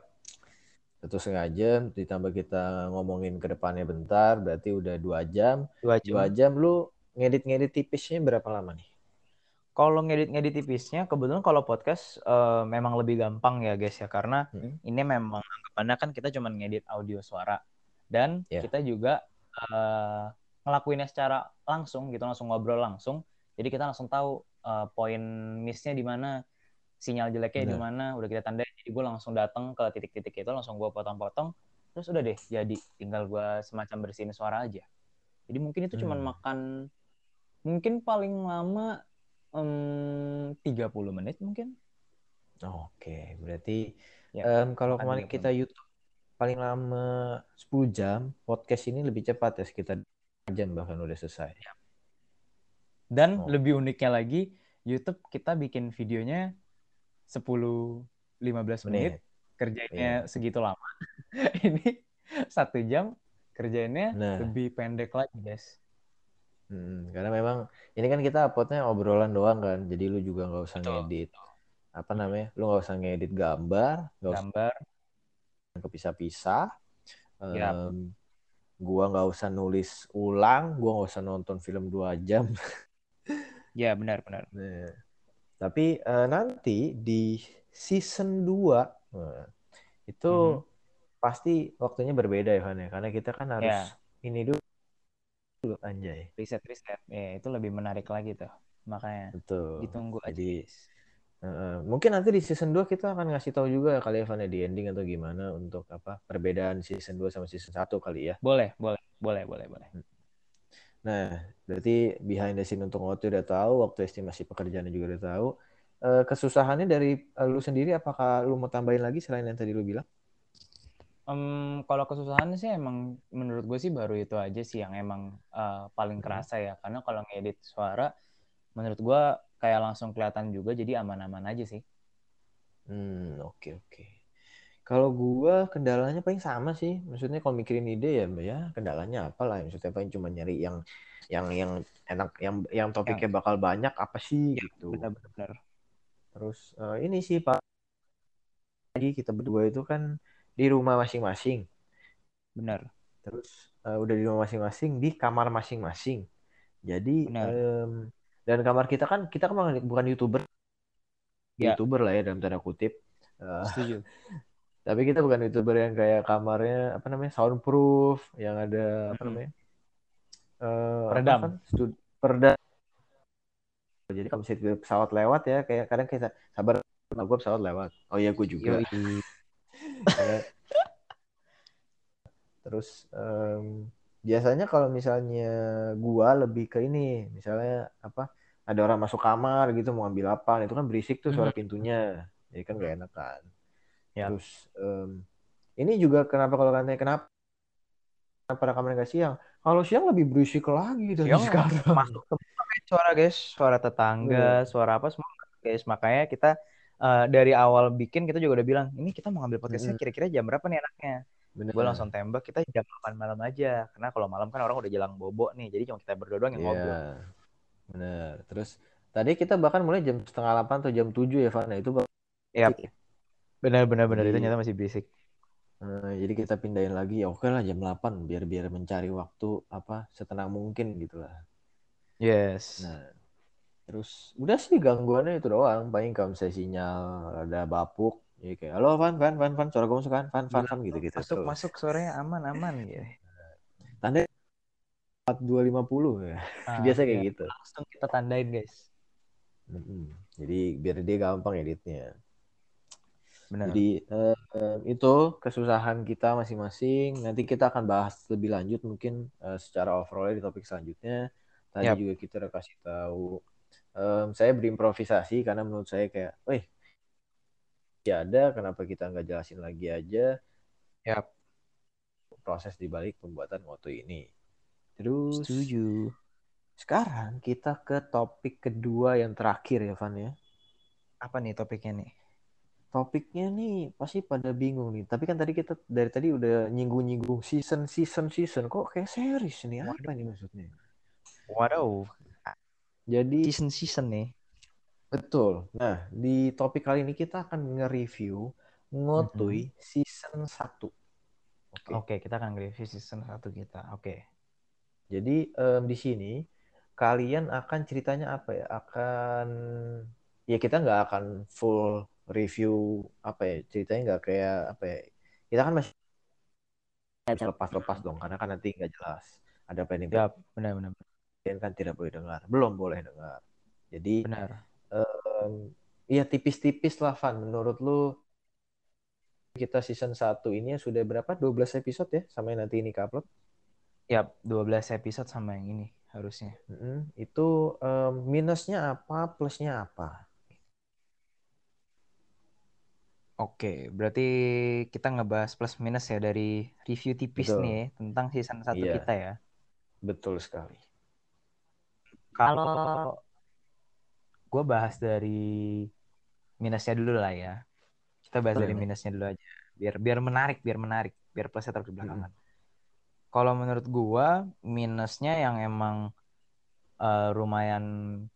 satu setengah jam ditambah kita ngomongin ke depannya bentar berarti udah dua jam dua jam, dua jam lu ngedit ngedit tipisnya berapa lama nih kalau ngedit ngedit tipisnya kebetulan kalau podcast uh, memang lebih gampang ya guys ya. Karena hmm. ini memang anggapannya kan kita cuma ngedit audio suara. Dan yeah. kita juga uh, ngelakuinnya secara langsung gitu langsung ngobrol langsung. Jadi kita langsung tahu uh, poin missnya di mana sinyal jeleknya di mana udah kita tandai jadi gue langsung datang ke titik-titik itu langsung gue potong-potong. Terus udah deh jadi. Tinggal gue semacam bersihin suara aja. Jadi mungkin itu hmm. cuman makan mungkin paling lama um, 30 menit mungkin oke berarti ya, um, kalau kemarin kita YouTube paling lama 10 jam podcast ini lebih cepat ya sekitar jam bahkan udah selesai ya. dan oh. lebih uniknya lagi YouTube kita bikin videonya 10 15 menit, menit. kerjanya yeah. segitu lama. ini satu jam kerjanya nah. lebih pendek lagi, guys. Hmm, karena memang ini kan kita uploadnya obrolan doang kan, jadi lu juga nggak usah Betul. ngedit apa namanya, lu nggak usah ngedit gambar, gak gambar, kepisah-pisah. Yep. Um, gua nggak usah nulis ulang, gua nggak usah nonton film dua jam. ya benar benar. Nah, tapi uh, nanti di season 2 uh, itu mm -hmm. pasti waktunya berbeda ya Van ya. Karena kita kan harus yeah. ini dulu dulu anjay. Riset riset. Ya, itu lebih menarik lagi tuh. Makanya Betul. ditunggu aja. Jadi uh, mungkin nanti di season 2 kita akan ngasih tahu juga kali ya Van ya di ending atau gimana untuk apa perbedaan season 2 sama season 1 kali ya. Boleh, boleh, boleh, boleh, boleh. Hmm. Nah, berarti behind the scene untuk waktu udah tahu, waktu estimasi pekerjaannya juga udah tahu. Uh, kesusahannya dari uh, lu sendiri, apakah lu mau tambahin lagi selain yang tadi lu bilang? Um, kalau kesusahannya sih emang menurut gue sih baru itu aja sih yang emang uh, paling hmm. kerasa ya. Karena kalau ngedit suara, menurut gue kayak langsung kelihatan juga, jadi aman-aman aja sih. Hmm, oke okay, oke. Okay. Kalau gue kendalanya paling sama sih. Maksudnya kalau mikirin ide ya, ya kendalanya apa lah. Maksudnya paling cuma nyari yang yang yang enak, yang yang topiknya yang... bakal banyak apa sih ya, gitu. Benar-benar. Terus uh, ini sih Pak, lagi kita berdua itu kan di rumah masing-masing. Benar. Terus uh, udah di rumah masing-masing di kamar masing-masing. Jadi um, dan kamar kita kan kita kan bukan youtuber, ya. youtuber lah ya dalam tanda kutip. Uh, Setuju. Tapi kita bukan youtuber yang kayak kamarnya apa namanya soundproof, yang ada apa namanya uh, peredam, kan? Stud peredam. Jadi kalau misalnya pesawat lewat ya, kayak kadang kita sabar, gue pesawat lewat. Oh iya gue juga. Terus um, biasanya kalau misalnya gua lebih ke ini, misalnya apa? Ada orang masuk kamar gitu mau ambil apa, itu kan berisik tuh suara pintunya, jadi kan gak enak kan. Ya. Terus um, ini juga kenapa kalau katanya kenapa kenapa rekaman gak siang? Kalau siang lebih berisik lagi dari siang sekarang. Masuk suara guys, suara tetangga, yeah. suara apa semua guys. Makanya kita uh, dari awal bikin kita juga udah bilang, ini kita mau ngambil podcastnya kira-kira jam berapa nih enaknya? Gue langsung tembak kita jam 8 malam aja, karena kalau malam kan orang udah jelang bobo nih, jadi cuma kita berdua doang yang yeah. ngobrol. Bener. Terus tadi kita bahkan mulai jam setengah 8 atau jam 7 ya, Fana. Itu Yep. Benar benar benar itu nyata masih basic. Uh, jadi kita pindahin lagi ya oke lah jam 8 biar biar mencari waktu apa setenang mungkin gitu lah. Yes. Nah, terus udah sih gangguannya itu doang. Paling kalau misalnya sinyal ada bapuk Iya kayak, halo Van, Van, Van, Van, suara masuk kan? Van, Van, Van, gitu-gitu. Masuk, terus. masuk, suaranya aman, aman, gitu. Tanda 4250 ya. Ah, Biasa kayak ya. gitu. Langsung kita tandain, guys. Hmm, jadi biar dia gampang editnya. Benar. Jadi uh, itu kesusahan kita masing-masing. Nanti kita akan bahas lebih lanjut mungkin uh, secara overall di topik selanjutnya. Tadi yep. juga kita udah kasih tahu. Um, saya berimprovisasi karena menurut saya kayak, wih, ya ada, kenapa kita nggak jelasin lagi aja? Yap. Proses dibalik pembuatan moto ini. Terus. Setuju. Sekarang kita ke topik kedua yang terakhir ya, Van ya. Apa nih topiknya nih? topiknya nih pasti pada bingung nih. Tapi kan tadi kita dari tadi udah nyinggung-nyinggung season, season, season. Kok kayak series nih? Apa nih maksudnya? Waduh. Jadi season, season nih. Betul. Nah, di topik kali ini kita akan nge-review Ngotui mm -hmm. season 1. Oke, okay. okay, kita akan nge-review season 1 kita. Oke. Okay. Jadi um, di sini kalian akan ceritanya apa ya? Akan ya kita nggak akan full review apa ya ceritanya nggak kayak apa ya kita kan masih lepas-lepas dong karena kan nanti nggak jelas ada planning ya benar-benar kalian kan tidak boleh dengar belum boleh dengar jadi benar um, ya tipis-tipis lah Van menurut lu kita season 1 ini sudah berapa 12 episode ya sampai nanti ini ke upload ya 12 episode sama yang ini harusnya mm -hmm. itu um, minusnya apa plusnya apa Oke, berarti kita ngebahas plus minus ya dari review tipis Betul. nih ya, tentang season satu iya. kita ya. Betul sekali. Kalau gue bahas dari minusnya dulu lah ya. Kita bahas dari minusnya dulu aja. Biar biar menarik, biar menarik, biar plusnya terus belakangan. Hmm. Kalau menurut gue minusnya yang emang uh, lumayan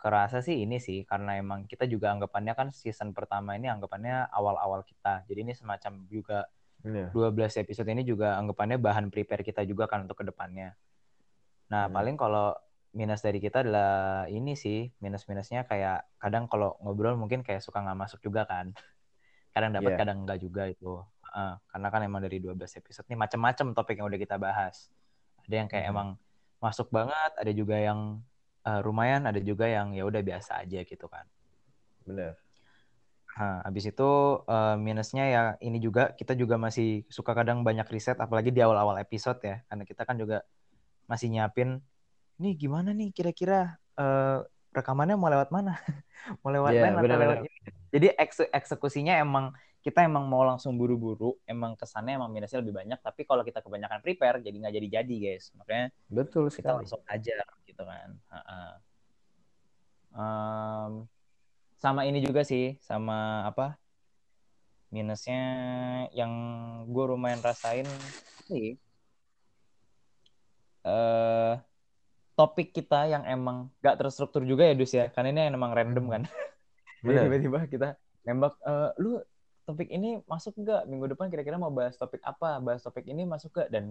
kerasa sih ini sih karena emang kita juga anggapannya kan season pertama ini anggapannya awal-awal kita. Jadi ini semacam juga yeah. 12 episode ini juga anggapannya bahan prepare kita juga kan untuk ke depannya. Nah, hmm. paling kalau minus dari kita adalah ini sih, minus-minusnya kayak kadang kalau ngobrol mungkin kayak suka nggak masuk juga kan. Kadang dapat, yeah. kadang enggak juga itu. Uh, karena kan emang dari 12 episode ini macam-macam topik yang udah kita bahas. Ada yang kayak hmm. emang masuk banget, ada juga yang uh, lumayan ada juga yang ya udah biasa aja gitu kan benar Nah, habis itu uh, minusnya ya ini juga kita juga masih suka kadang banyak riset apalagi di awal-awal episode ya karena kita kan juga masih nyiapin nih gimana nih kira-kira uh, rekamannya mau lewat mana mau lewat yeah, mana atau lewat ini jadi eksekusinya emang kita emang mau langsung buru-buru, emang kesannya emang minusnya lebih banyak. Tapi kalau kita kebanyakan prepare, jadi nggak jadi-jadi guys. Makanya betul kita sekali. langsung aja gitu kan. Um, sama ini juga sih, sama apa? Minusnya yang gue lumayan rasain sih. Uh, topik kita yang emang gak terstruktur juga ya Dus ya, karena ini emang random kan. Tiba-tiba kita nembak, uh, lu topik ini masuk nggak minggu depan kira-kira mau bahas topik apa bahas topik ini masuk nggak dan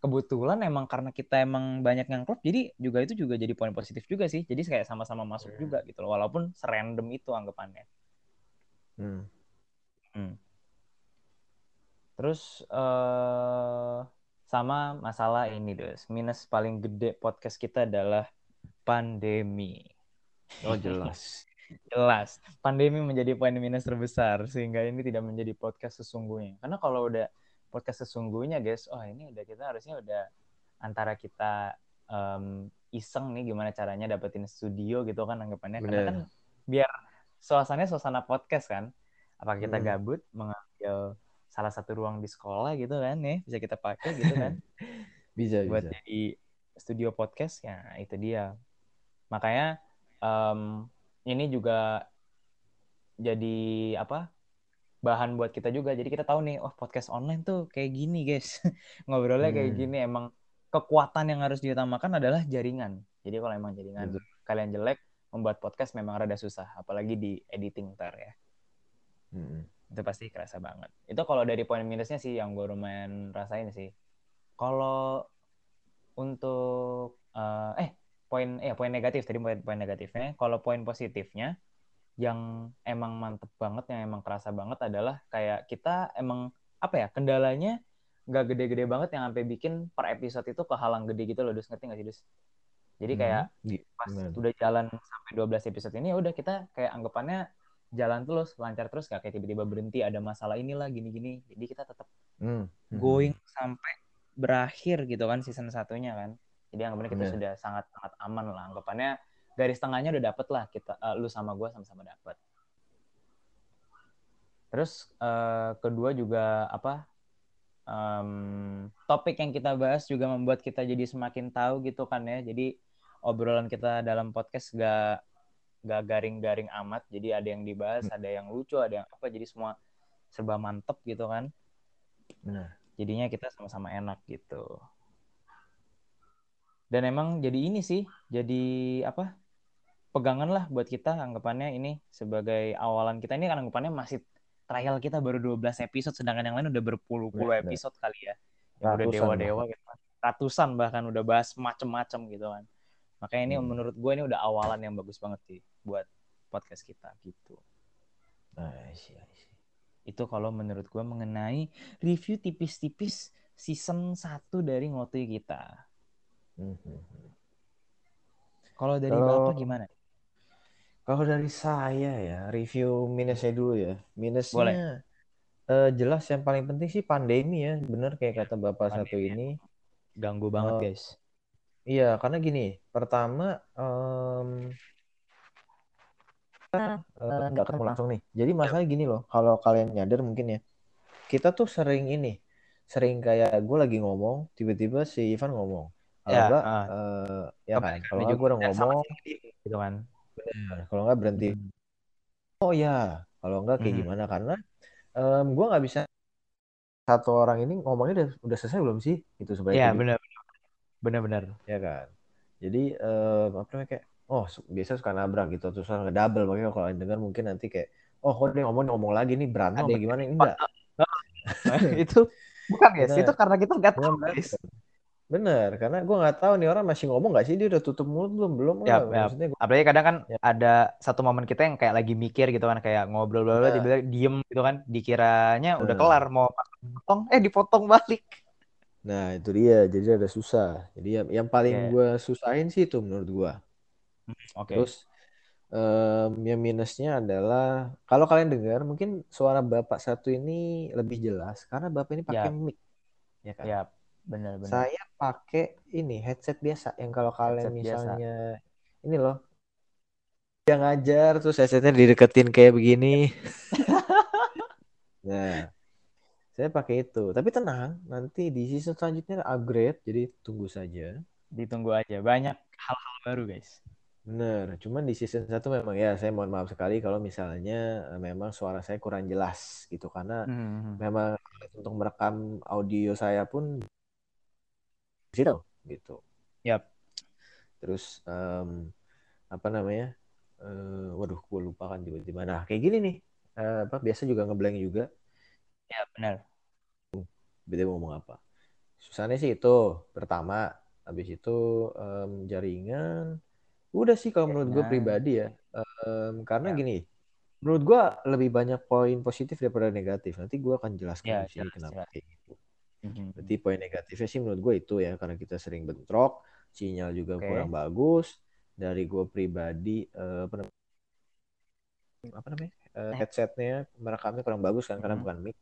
kebetulan emang karena kita emang banyak yang klub jadi juga itu juga jadi poin positif juga sih jadi kayak sama-sama masuk hmm. juga gitu loh walaupun serandom itu anggapannya hmm. Hmm. terus uh, sama masalah ini dos minus paling gede podcast kita adalah pandemi oh jelas Jelas, pandemi menjadi poin minus terbesar sehingga ini tidak menjadi podcast sesungguhnya. Karena kalau udah podcast sesungguhnya, guys, oh ini udah kita harusnya udah antara kita um, iseng nih gimana caranya dapetin studio gitu kan anggapannya. Bener. Karena kan biar suasananya suasana podcast kan. Apa kita hmm. gabut mengambil salah satu ruang di sekolah gitu kan ya bisa kita pakai gitu kan. bisa buat bisa. jadi studio podcast ya itu dia. Makanya um, ini juga jadi apa bahan buat kita juga jadi kita tahu nih oh podcast online tuh kayak gini guys ngobrolnya hmm. kayak gini emang kekuatan yang harus diutamakan adalah jaringan jadi kalau emang jaringan Betul. kalian jelek membuat podcast memang rada susah apalagi di editing ntar ya hmm. Itu pasti kerasa banget itu kalau dari poin minusnya sih yang gue lumayan rasain sih kalau untuk uh, eh poin ya poin negatif tadi poin poin negatifnya kalau poin positifnya yang emang mantep banget, yang emang kerasa banget adalah kayak kita emang apa ya kendalanya nggak gede-gede banget yang sampai bikin per episode itu kehalang gede gitu loh, dus ngerti nggak sih dus? Jadi hmm, kayak hmm, pas gimana? udah jalan sampai 12 episode ini ya udah kita kayak anggapannya jalan terus, lancar terus gak kayak tiba-tiba berhenti ada masalah inilah gini-gini. Jadi kita tetap hmm, hmm. going sampai berakhir gitu kan season satunya kan. Jadi anggapannya kita sudah sangat-sangat aman lah. Anggapannya garis tengahnya udah dapet lah kita uh, lu sama gue sama-sama dapet terus uh, kedua juga apa um, topik yang kita bahas juga membuat kita jadi semakin tahu gitu kan ya jadi obrolan kita dalam podcast gak gak garing-garing amat jadi ada yang dibahas hmm. ada yang lucu ada yang apa jadi semua serba mantep gitu kan. Nah jadinya kita sama-sama enak gitu. Dan emang jadi ini sih jadi apa pegangan lah buat kita anggapannya ini sebagai awalan kita. Ini kan anggapannya masih trial kita baru 12 episode sedangkan yang lain udah berpuluh-puluh episode kali ya. Yang udah dewa-dewa gitu. Kan. ratusan bahkan udah bahas macem-macem gitu kan. Makanya ini hmm. menurut gue ini udah awalan yang bagus banget sih buat podcast kita gitu isi. itu kalau menurut gue mengenai review tipis-tipis season 1 dari ngotui kita hmm. hmm, hmm. kalau dari kalau... bapak gimana kalau dari saya ya, review minusnya dulu ya. Minusnya Boleh. Uh, jelas yang paling penting sih pandemi ya. Bener kayak kata Bapak pandemi satu ya. ini. Ganggu banget uh, guys. Iya, karena gini. Pertama, um, uh, nggak ketemu langsung nih. Jadi masalahnya gini loh. Kalau kalian nyadar mungkin ya. Kita tuh sering ini. Sering kayak gue lagi ngomong, tiba-tiba si Ivan ngomong. Kalau ya, enggak, uh, uh, ya kan. Kalau gue udah ngomong, gitu kan. Kalau nggak berhenti. Hmm. Oh ya, kalau nggak kayak hmm. gimana? Karena um, gue nggak bisa satu orang ini ngomongnya udah, udah selesai belum sih? Itu sebaiknya. Iya benar. Benar-benar. Ya kan. Jadi um, apa namanya kayak oh biasa suka nabrak gitu terus nggak double makanya kalau dengar mungkin nanti kayak oh kok dia ngomong ngomong lagi nih berantem Ada gimana ini enggak itu bukan guys itu karena kita nggak tahu guys Bener, karena gue nggak tahu nih orang masih ngomong nggak sih dia udah tutup mulut belum belum. Ya, ya. Gua... Apalagi kadang kan ya. ada satu momen kita yang kayak lagi mikir gitu kan kayak ngobrol ngobrol nah. tiba-tiba diem gitu kan, dikiranya nah. udah kelar mau potong, eh dipotong balik. Nah itu dia, jadi ada susah. Jadi yang, yang paling yeah. gue susahin sih itu menurut gue. Hmm. Okay. Terus um, yang minusnya adalah kalau kalian dengar mungkin suara bapak satu ini lebih jelas karena bapak ini pakai yep. mic, ya kan? Yep. Benar, benar. Saya pakai ini headset biasa yang kalau kalian headset misalnya biasa. ini loh yang ngajar terus headsetnya dideketin kayak begini. nah, saya pakai itu. Tapi tenang, nanti di season selanjutnya upgrade, jadi tunggu saja. Ditunggu aja. Banyak hal-hal baru, guys. Bener, cuman di season satu memang ya saya mohon maaf sekali kalau misalnya eh, memang suara saya kurang jelas gitu karena hmm. memang untuk merekam audio saya pun situ gitu. Yap. Terus um, apa namanya? Uh, waduh, gue lupa kan tiba-tiba. Nah, kayak gini nih. Uh, apa biasa juga ngeblank juga. Ya, benar. Beda mau ngomong apa. Susahnya sih itu pertama, habis itu um, jaringan. Udah sih kalau menurut gue pribadi ya. Um, karena ya. gini, menurut gue lebih banyak poin positif daripada negatif. Nanti gue akan jelaskan ya, di sini kenapa jelas. kayak gitu. Mm-hmm. Berarti poin negatifnya sih menurut gue itu ya karena kita sering bentrok, sinyal juga okay. kurang bagus. Dari gue pribadi uh, apa namanya? Apa namanya? Uh, headsetnya merekamnya kurang bagus kan mm-hmm. karena bukan mic.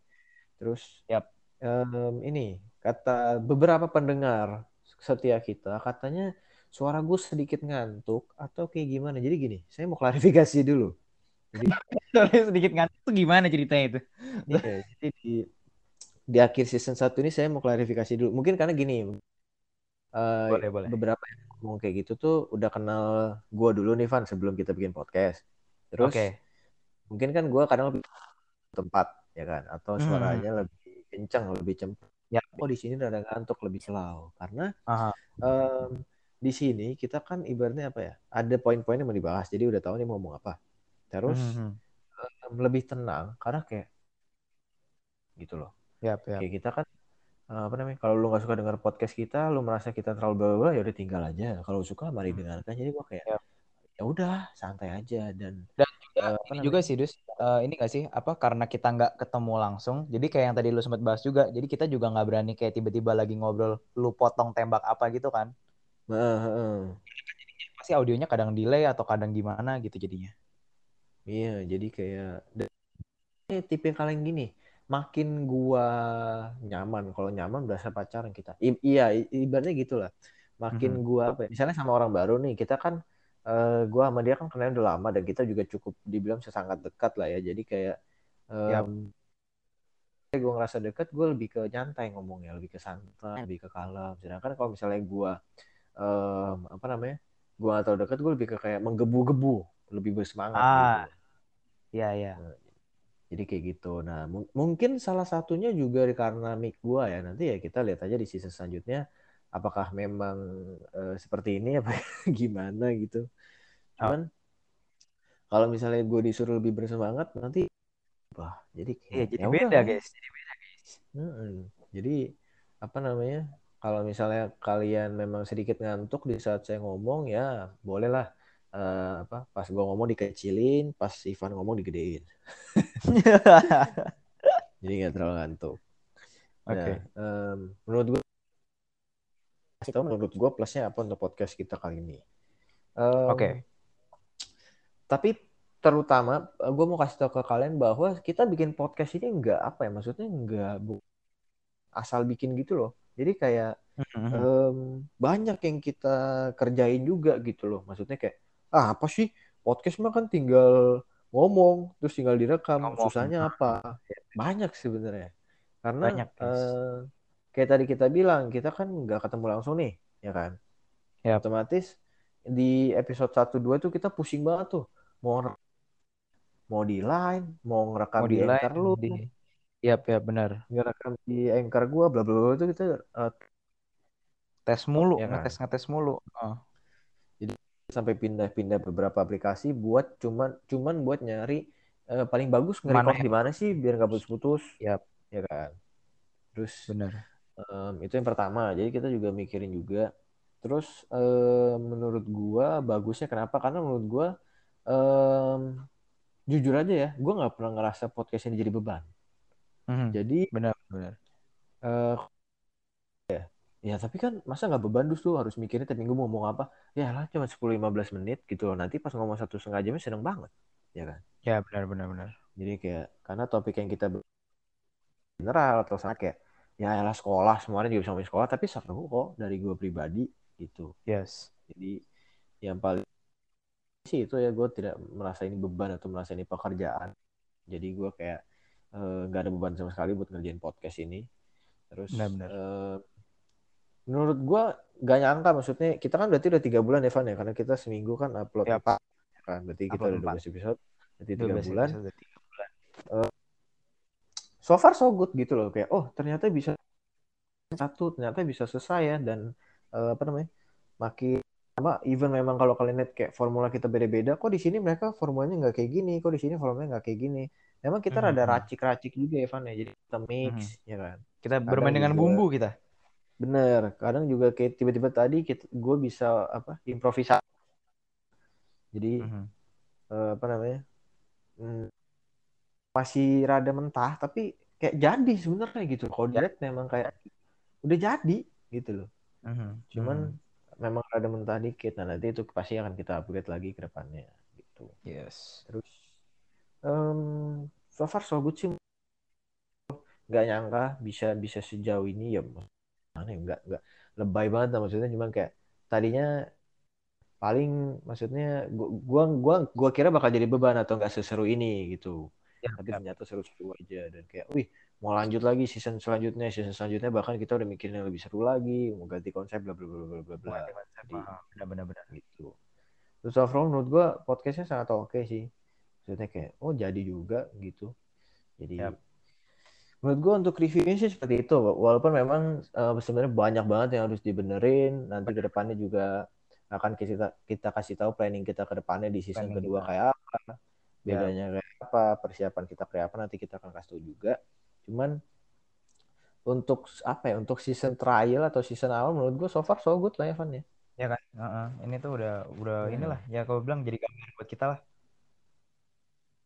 Terus yep. um, ini kata beberapa pendengar setia kita katanya suara gue sedikit ngantuk atau kayak gimana. Jadi gini, saya mau klarifikasi dulu. Jadi sedikit ngantuk itu gimana ceritanya itu? Iya, jadi di di akhir season satu ini saya mau klarifikasi dulu. Mungkin karena gini, uh, boleh, boleh. beberapa yang ngomong kayak gitu tuh udah kenal gue dulu nih Van sebelum kita bikin podcast. Terus okay. mungkin kan gue kadang lebih tempat ya kan, atau hmm. suaranya hmm. lebih kencang, lebih cepat. Ya. Oh di sini ada ngantuk lebih slow karena um, di sini kita kan ibaratnya apa ya? Ada poin-poin yang mau dibahas, jadi udah tahu nih mau ngomong apa. Terus hmm. um, lebih tenang karena kayak gitu loh Yap, yap. Kayak kita kan eh, apa namanya? Kalau lu nggak suka dengar podcast kita, lu merasa kita terlalu bla ya udah tinggal aja. Kalau suka mari hmm. dengarkan. Jadi gua kayak ya udah santai aja dan dan juga uh, ini juga sih dus uh, ini gak sih apa karena kita nggak ketemu langsung jadi kayak yang tadi lu sempat bahas juga jadi kita juga nggak berani kayak tiba-tiba lagi ngobrol lu potong tembak apa gitu kan uh. pasti audionya kadang delay atau kadang gimana gitu jadinya. Iya jadi kayak eh, tipe kalian gini makin gua nyaman. Kalau nyaman berasa pacaran kita. I iya ibaratnya gitulah. Makin mm -hmm. gua apa ya, misalnya sama orang baru nih kita kan uh, gue sama dia kan kenal udah lama dan kita juga cukup dibilang sangat dekat lah ya. Jadi kayak um, yep. gue ngerasa dekat gue lebih ke nyantai ngomongnya. Lebih ke santai lebih ke kalem. Sedangkan kalau misalnya gue um, apa namanya gue atau dekat gue lebih ke kayak menggebu-gebu lebih bersemangat ah. gitu. Iya iya. Nah, jadi kayak gitu. Nah mungkin salah satunya juga karena mic gue ya nanti ya kita lihat aja di season selanjutnya apakah memang uh, seperti ini apa gimana gitu cuman oh. kalau misalnya gue disuruh lebih bersemangat nanti wah jadi iya, jadi ya beda guys jadi beda guys hmm, jadi apa namanya kalau misalnya kalian memang sedikit ngantuk di saat saya ngomong ya bolehlah uh, apa pas gue ngomong dikecilin pas Ivan ngomong digedein jadi nggak terlalu ngantuk Oke. Okay. Nah, um, menurut gue kasih tahu menurut gue plusnya apa untuk podcast kita kali ini. Um, Oke. Okay. Tapi terutama eh, gue mau kasih tahu ke kalian bahwa kita bikin podcast ini enggak apa ya maksudnya enggak bu asal bikin gitu loh. Jadi kayak um, banyak yang kita kerjain juga gitu loh. Maksudnya kayak ah apa sih? Podcast mah kan tinggal ngomong terus tinggal direkam. Ngomong. susahnya apa? Banyak sebenarnya. Karena banyak, uh, kayak tadi kita bilang kita kan nggak ketemu langsung nih ya kan? Ya otomatis di episode 1 2 tuh kita pusing banget tuh. Mau mau di line mau ngerekam mau di, di anchor line, lu. di... Iya, ya benar. Ngerekam di anchor gua bla bla bla itu kita uh, tes mulu, ya kan? ngetes ngetes mulu. Uh. Jadi sampai pindah-pindah beberapa aplikasi buat cuman cuman buat nyari uh, paling bagus ngerekam di mana sih biar nggak putus-putus. Yap. Ya kan. Terus benar Um, itu yang pertama. Jadi kita juga mikirin juga. Terus um, menurut gua bagusnya kenapa? Karena menurut gua um, jujur aja ya, gua nggak pernah ngerasa podcast ini jadi beban. Mm-hmm. Jadi benar benar. Uh, ya, ya tapi kan masa nggak beban tuh harus mikirin tiap minggu mau ngomong apa? Ya lah cuma 10-15 menit gitu loh. Nanti pas ngomong satu setengah jamnya seneng banget, ya kan? Ya benar benar benar. Jadi kayak karena topik yang kita general atau sangat kayak ya elah sekolah semuanya juga bisa ngomongin sekolah tapi seru kok dari gue pribadi gitu yes jadi yang paling sih itu ya gue tidak merasa ini beban atau merasa ini pekerjaan jadi gue kayak nggak uh, ada beban sama sekali buat ngerjain podcast ini terus benar, benar. Uh, menurut gue gak nyangka maksudnya kita kan berarti udah tiga bulan Evan ya karena kita seminggu kan upload ya, Pak. kan berarti kita udah dua episode berarti tiga bulan, bulan. Uh, so far so good gitu loh kayak oh ternyata bisa satu ternyata bisa selesai ya dan uh, apa namanya makin apa even memang kalau kalian lihat kayak formula kita beda-beda kok di sini mereka formulanya nggak kayak gini kok di sini formulanya nggak kayak gini memang kita mm -hmm. rada hmm. racik-racik juga Evan ya jadi kita mix mm -hmm. ya kan kita kadang bermain dengan juga, bumbu kita bener kadang juga kayak tiba-tiba tadi kita gue bisa apa improvisasi jadi mm -hmm. uh, apa namanya mm, masih rada mentah tapi kayak jadi sebenarnya gitu kalau dilihat memang kayak udah jadi gitu loh uh-huh. cuman uh-huh. memang rada mentah dikit nah nanti itu pasti akan kita upgrade lagi ke depannya gitu yes terus um, so far so good sih. Nggak nyangka bisa bisa sejauh ini ya mana ya? Nggak nggak lebay banget lah maksudnya. Cuman kayak tadinya paling maksudnya gua gua gua kira bakal jadi beban atau nggak seseru ini gitu. Ya, tapi ya. ternyata seru-seru aja dan kayak wih mau lanjut lagi season selanjutnya season selanjutnya bahkan kita udah mikirin yang lebih seru lagi mau ganti konsep bla bla bla bla bla bla. Benar benar gitu. Terus overall menurut gue podcastnya sangat oke okay sih maksudnya kayak oh jadi juga gitu jadi yep. menurut gue untuk reviewnya sih seperti itu walaupun memang uh, sebenarnya banyak banget yang harus dibenerin nanti ke depannya juga akan kita kita kasih tahu planning kita ke depannya di season planning kedua kita. kayak apa bedanya kayak apa persiapan kita kayak apa nanti kita akan kasih tahu juga cuman untuk apa ya untuk season trial atau season awal menurut gue so far so good lah ya Van ya ya kan uh -uh. ini tuh udah udah hmm. inilah ya kalau bilang jadi gambar buat kita lah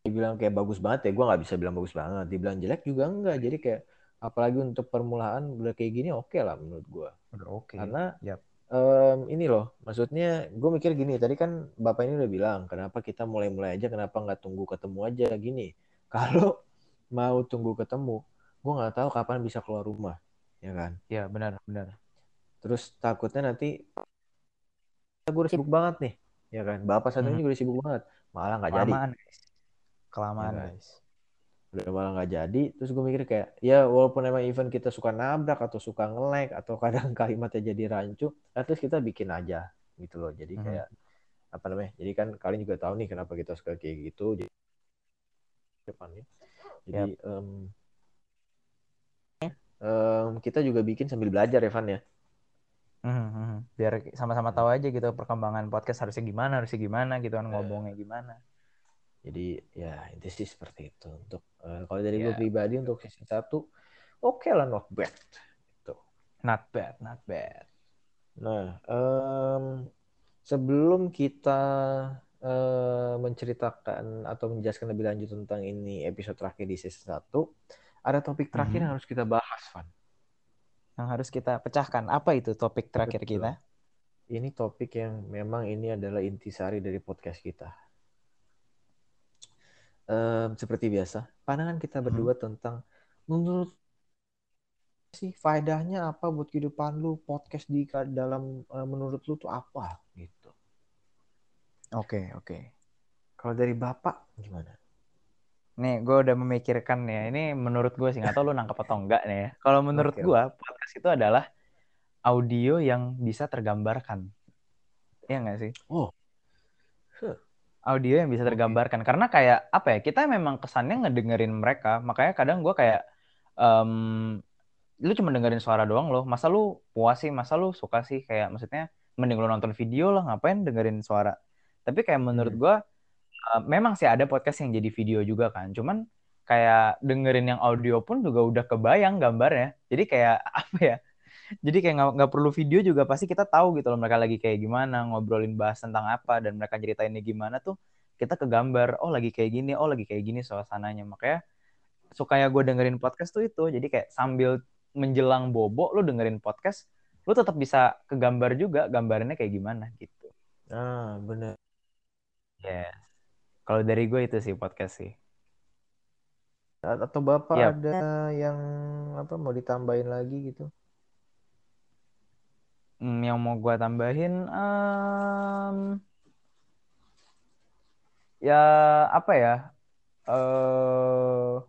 dibilang kayak bagus banget ya gue nggak bisa bilang bagus banget dibilang jelek juga enggak jadi kayak apalagi untuk permulaan udah kayak gini oke okay lah menurut gue udah oke okay. karena yep. um, ini loh maksudnya gue mikir gini tadi kan bapak ini udah bilang kenapa kita mulai-mulai aja kenapa nggak tunggu ketemu aja gini. Kalau mau tunggu ketemu gue nggak tahu kapan bisa keluar rumah ya kan? Ya benar benar. Terus takutnya nanti gue udah sibuk banget nih ya kan? Bapak satu hmm. juga udah sibuk banget malah nggak jadi. Guys kelamaan ya, guys. Udah malah nggak jadi. Terus gue mikir kayak ya walaupun emang event kita suka nabrak atau suka ngelek atau kadang kalimatnya jadi rancu at least kita bikin aja gitu loh. Jadi hmm. kayak apa namanya jadi kan kalian juga tahu nih kenapa kita suka kayak gitu. Jadi depannya jadi yep. um, um, kita juga bikin sambil belajar ya Van ya. Hmm, biar sama-sama tahu aja gitu perkembangan podcast harusnya gimana, harusnya gimana gitu kan iya. ngomongnya gimana. Jadi ya itu sih seperti itu. Untuk uh, kalau dari yeah. gue pribadi untuk season satu oke okay lah not bad. Itu. Not bad, not bad. Nah, um, sebelum kita uh, menceritakan atau menjelaskan lebih lanjut tentang ini episode terakhir di season 1, ada topik terakhir mm -hmm. yang harus kita bahas, Van. Yang harus kita pecahkan. Apa itu topik terakhir Betul. kita? Ini topik yang memang ini adalah intisari dari podcast kita um, seperti biasa, pandangan kita berdua hmm. tentang menurut sih faedahnya apa buat kehidupan lu podcast di dalam uh, menurut lu tuh apa gitu. Oke, okay, oke. Okay. Kalau dari Bapak gimana? Nih, gue udah memikirkan ya. Ini menurut gue sih, nggak tahu lu nangkep atau enggak nih ya. Kalau menurut okay. gue, podcast itu adalah audio yang bisa tergambarkan. Iya nggak sih? Oh, audio yang bisa tergambarkan. Karena kayak apa ya kita memang kesannya ngedengerin mereka makanya kadang gue kayak um, lu cuma dengerin suara doang loh. Masa lu puas sih? Masa lu suka sih? Kayak maksudnya mending lu nonton video lah ngapain dengerin suara? Tapi kayak menurut hmm. gue uh, memang sih ada podcast yang jadi video juga kan. Cuman kayak dengerin yang audio pun juga udah kebayang gambarnya. Jadi kayak apa ya jadi kayak nggak perlu video juga pasti kita tahu gitu loh mereka lagi kayak gimana ngobrolin bahas tentang apa dan mereka ceritainnya gimana tuh kita kegambar oh lagi kayak gini oh lagi kayak gini suasananya. Makanya sukanya gue dengerin podcast tuh itu. Jadi kayak sambil menjelang bobo lu dengerin podcast lu tetap bisa kegambar juga gambarnya kayak gimana gitu. Ah bener. Yes. Kalau dari gue itu sih podcast sih. Atau bapak yep. ada yang apa mau ditambahin lagi gitu Hmm, yang mau gue tambahin um, ya apa ya? Uh,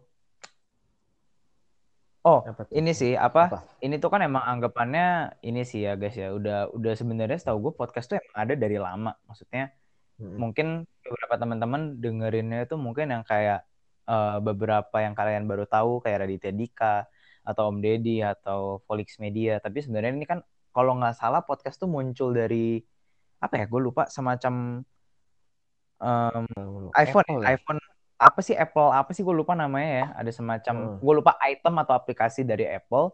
oh ini sih apa? apa? Ini tuh kan emang anggapannya ini sih ya guys ya. Udah udah sebenarnya setahu gue podcast tuh emang ada dari lama. Maksudnya hmm. mungkin beberapa teman-teman dengerinnya itu mungkin yang kayak uh, beberapa yang kalian baru tahu kayak Raditya Dika atau Om Deddy atau Volix Media. Tapi sebenarnya ini kan kalau nggak salah podcast tuh muncul dari apa ya gue lupa semacam um, iPhone Apple, ya? iPhone apa sih Apple apa sih gue lupa namanya ya ada semacam hmm. gue lupa item atau aplikasi dari Apple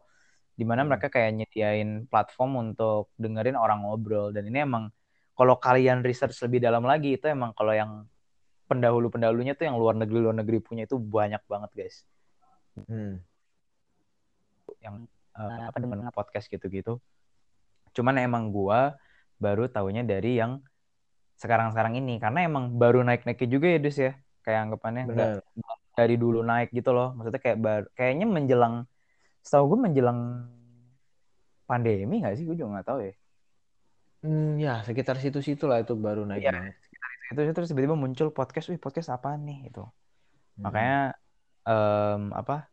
di mana hmm. mereka kayak nyediain platform untuk dengerin orang ngobrol dan ini emang kalau kalian research lebih dalam lagi itu emang kalau yang pendahulu pendahulunya tuh yang luar negeri luar negeri punya itu banyak banget guys hmm. yang uh, apa dengan podcast gitu-gitu Cuman emang gua baru tahunya dari yang sekarang-sekarang ini karena emang baru naik-naiknya juga ya Dus ya. Kayak anggapannya enggak dari dulu naik gitu loh. Maksudnya kayak baru, kayaknya menjelang setahu gue menjelang pandemi nggak sih? Gue juga nggak tahu ya. Hmm, ya sekitar situ-situ lah itu baru naik ya, banget. Itu terus tiba-tiba muncul podcast, wih podcast apa nih itu. Hmm. Makanya um, apa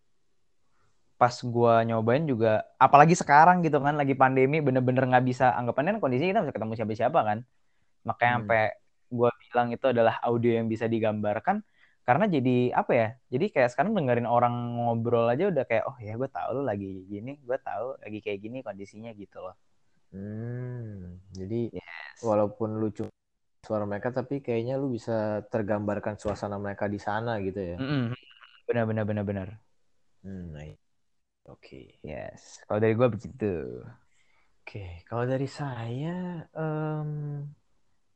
pas gua nyobain juga apalagi sekarang gitu kan lagi pandemi bener-bener nggak bisa anggapannya kan kondisinya kita bisa ketemu siapa-siapa kan makanya hmm. sampai gua bilang itu adalah audio yang bisa digambarkan karena jadi apa ya jadi kayak sekarang dengerin orang ngobrol aja udah kayak oh ya gue tahu lu lagi gini gue tahu lagi kayak gini kondisinya gitu loh hmm jadi yes. walaupun lucu suara mereka tapi kayaknya lu bisa tergambarkan suasana mereka di sana gitu ya mm -hmm. benar benar benar benar hmm, nah Oke. Okay. Yes. Kalau dari gue begitu. Oke. Okay. Kalau dari saya, um,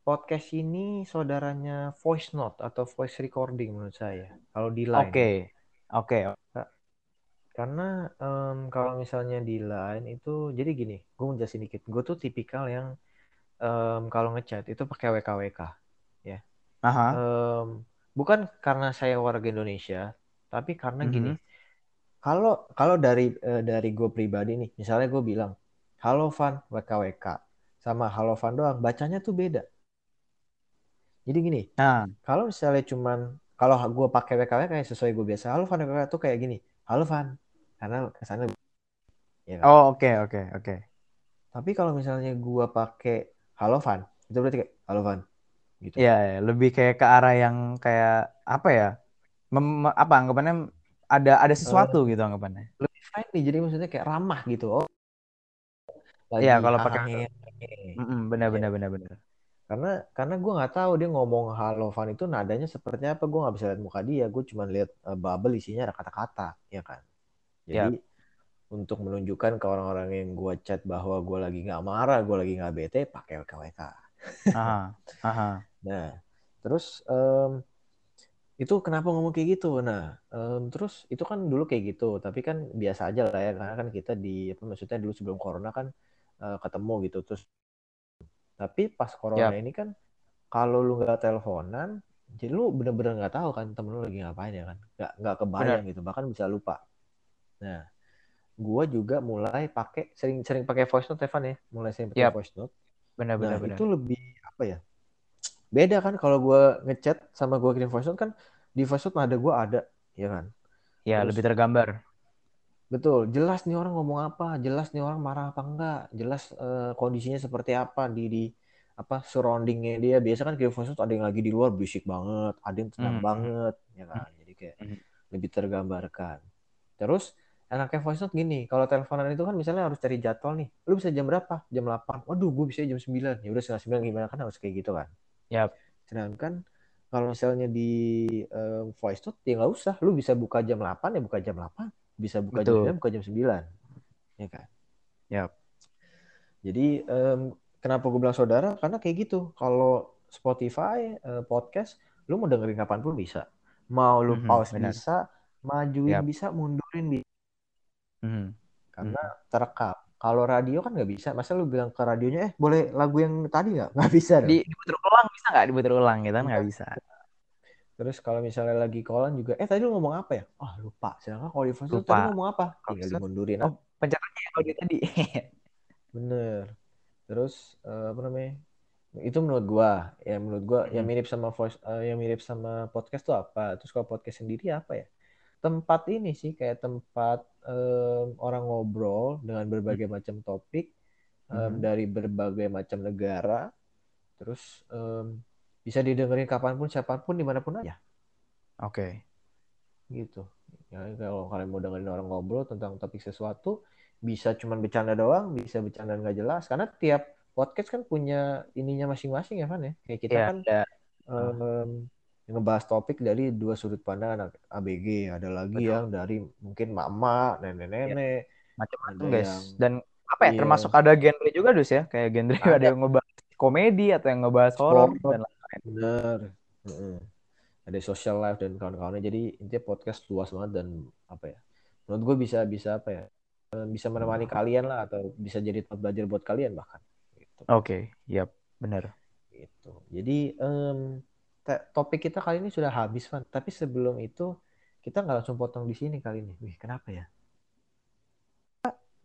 podcast ini saudaranya voice note atau voice recording menurut saya. Kalau di line. Oke. Okay. Oke. Okay. Karena um, kalau misalnya di line itu jadi gini, gue mau jelasin dikit. Gue tuh tipikal yang um, kalau ngechat itu pakai WKWK, ya. Aha. Um, bukan karena saya warga Indonesia, tapi karena mm -hmm. gini. Kalau kalau dari uh, dari gue pribadi nih, misalnya gue bilang, halo Van WKWK, sama halo Van doang, bacanya tuh beda. Jadi gini, nah. kalau misalnya cuman kalau gue pakai WKW kayak sesuai gue biasa, halo Van WKW tuh kayak gini, halo Van, karena kesannya. Ya kan? Oh oke okay, oke okay, oke. Okay. Tapi kalau misalnya gue pakai halo Van, itu berarti kayak halo Van, gitu. Iya, ya, lebih kayak ke arah yang kayak apa ya? Mem apa anggapannya ada ada sesuatu uh, gitu anggapannya. Lebih friendly, jadi maksudnya kayak ramah gitu. Oh. Iya kalau pakai. Benar benar benar benar karena karena gue nggak tahu dia ngomong halo Van itu nadanya seperti apa gue nggak bisa lihat muka dia gue cuma lihat uh, bubble isinya ada kata-kata ya kan jadi yep. untuk menunjukkan ke orang-orang yang gue chat bahwa gue lagi nggak marah gue lagi nggak bete pakai WKWK aha, aha. nah terus um, itu kenapa ngomong kayak gitu nah um, terus itu kan dulu kayak gitu tapi kan biasa aja lah ya karena kan kita di apa maksudnya dulu sebelum corona kan uh, ketemu gitu terus tapi pas corona yep. ini kan kalau lu nggak teleponan, jadi lu bener-bener nggak tahu kan temen lu lagi ngapain ya kan, nggak nggak kebayang Bener. gitu, bahkan bisa lupa. Nah, gua juga mulai pakai sering-sering pakai voice note Evan ya, mulai sering pakai yep. voice note. Benar-benar. Nah, itu lebih apa ya? Beda kan kalau gua ngechat sama gua kirim voice note kan di voice note ada gua ada, ya kan? Ya, Terus, lebih tergambar. Betul, jelas nih orang ngomong apa, jelas nih orang marah apa enggak, jelas uh, kondisinya seperti apa di di apa surroundingnya dia. Biasa kan kayak voice ada yang lagi di luar berisik banget, ada yang tenang hmm. banget, ya kan. Hmm. Jadi kayak hmm. lebih tergambarkan. Terus enaknya voice note gini, kalau teleponan itu kan misalnya harus cari jadwal nih. Lu bisa jam berapa? Jam 8. Waduh, gue bisa jam 9. Ya udah setengah 9 gimana kan harus kayak gitu kan. Yap. Sedangkan kalau misalnya di uh, voice note ya nggak usah. Lu bisa buka jam 8 ya buka jam 8 bisa buka Betul. jam 9, buka jam 9. Ya kan? Yap. Jadi um, kenapa gue bilang saudara? Karena kayak gitu. Kalau Spotify, uh, podcast, lu mau dengerin kapan pun bisa. Mau lu mm -hmm, pause benar. bisa, majuin yep. bisa, mundurin bisa. Mm -hmm. Karena mm -hmm. terekam. Kalau radio kan nggak bisa. Masa lu bilang ke radionya, eh boleh lagu yang tadi nggak? Nggak bisa dong. Di, diputar ulang bisa nggak? Diputar ulang gitu kan nggak bisa. Terus kalau misalnya lagi callan juga, eh tadi lu ngomong apa ya? Oh lupa. Sedangkan kalau di voice lupa. tadi ngomong apa? Tinggal dimundurin. Oh, pencatatnya audio tadi. Bener. Terus uh, apa namanya? Itu menurut gua, ya menurut gua hmm. yang mirip sama voice, uh, yang mirip sama podcast tuh apa? Terus kalau podcast sendiri apa ya? Tempat ini sih kayak tempat um, orang ngobrol dengan berbagai hmm. macam topik um, hmm. dari berbagai macam negara. Terus um, bisa didengerin kapan pun siapa pun di mana pun aja oke okay. gitu ya kalau kalian mau dengerin orang ngobrol tentang topik sesuatu bisa cuma bercanda doang bisa bercanda nggak jelas karena tiap podcast kan punya ininya masing-masing ya kan ya kayak kita yeah, kan yeah. Um, ngebahas topik dari dua sudut pandang anak ABG ada lagi Betul. yang dari mungkin mama nenek-nenek ya. Macam-macam guys yang, dan apa ya iya. termasuk ada genre juga dus ya kayak genre ada, ada yang ngebahas komedi atau yang ngebahas horor dan Bener. Ada social life dan kawan-kawannya. Jadi intinya podcast luas banget dan apa ya? Menurut gue bisa bisa apa ya? Eh, bisa menemani kalian lah atau bisa jadi tempat belajar buat kalian bahkan. Gitu. Oke, okay. yap, benar. Gitu. Jadi um, topik kita kali ini sudah habis, Van. Tapi sebelum itu kita nggak langsung potong di sini kali ini. Wih, kenapa ya?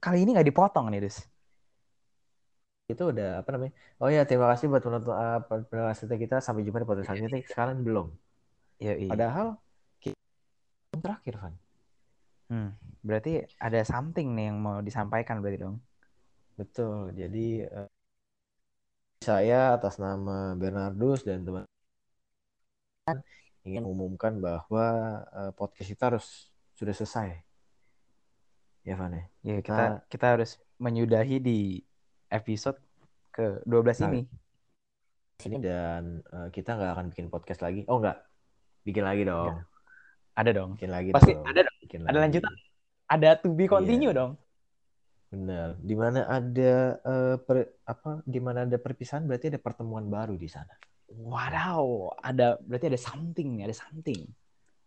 Kali ini nggak dipotong nih, Des itu udah apa namanya? Oh ya, terima kasih buat penonton uh, pendengar kita. Sampai jumpa di podcast selanjutnya. Sekarang belum. Ya, iya. Padahal kita terakhir, Van. Hmm, berarti ada something nih yang mau disampaikan berarti dong. Betul. Jadi uh, saya atas nama Bernardus dan teman ingin mengumumkan bahwa uh, podcast kita harus sudah selesai. Ya, Van ya. Ya, kita kita harus menyudahi di episode ke 12 nah, ini. Ini dan uh, kita nggak akan bikin podcast lagi. Oh nggak, bikin lagi dong. Enggak. Ada dong. Bikin lagi Pasti dong. ada dong. Bikin ada lagi. lanjutan. Ada to be continue yeah. dong. Benar. Di mana ada uh, per, apa? Di mana ada perpisahan berarti ada pertemuan baru di sana. Wow, ada berarti ada something, ada something.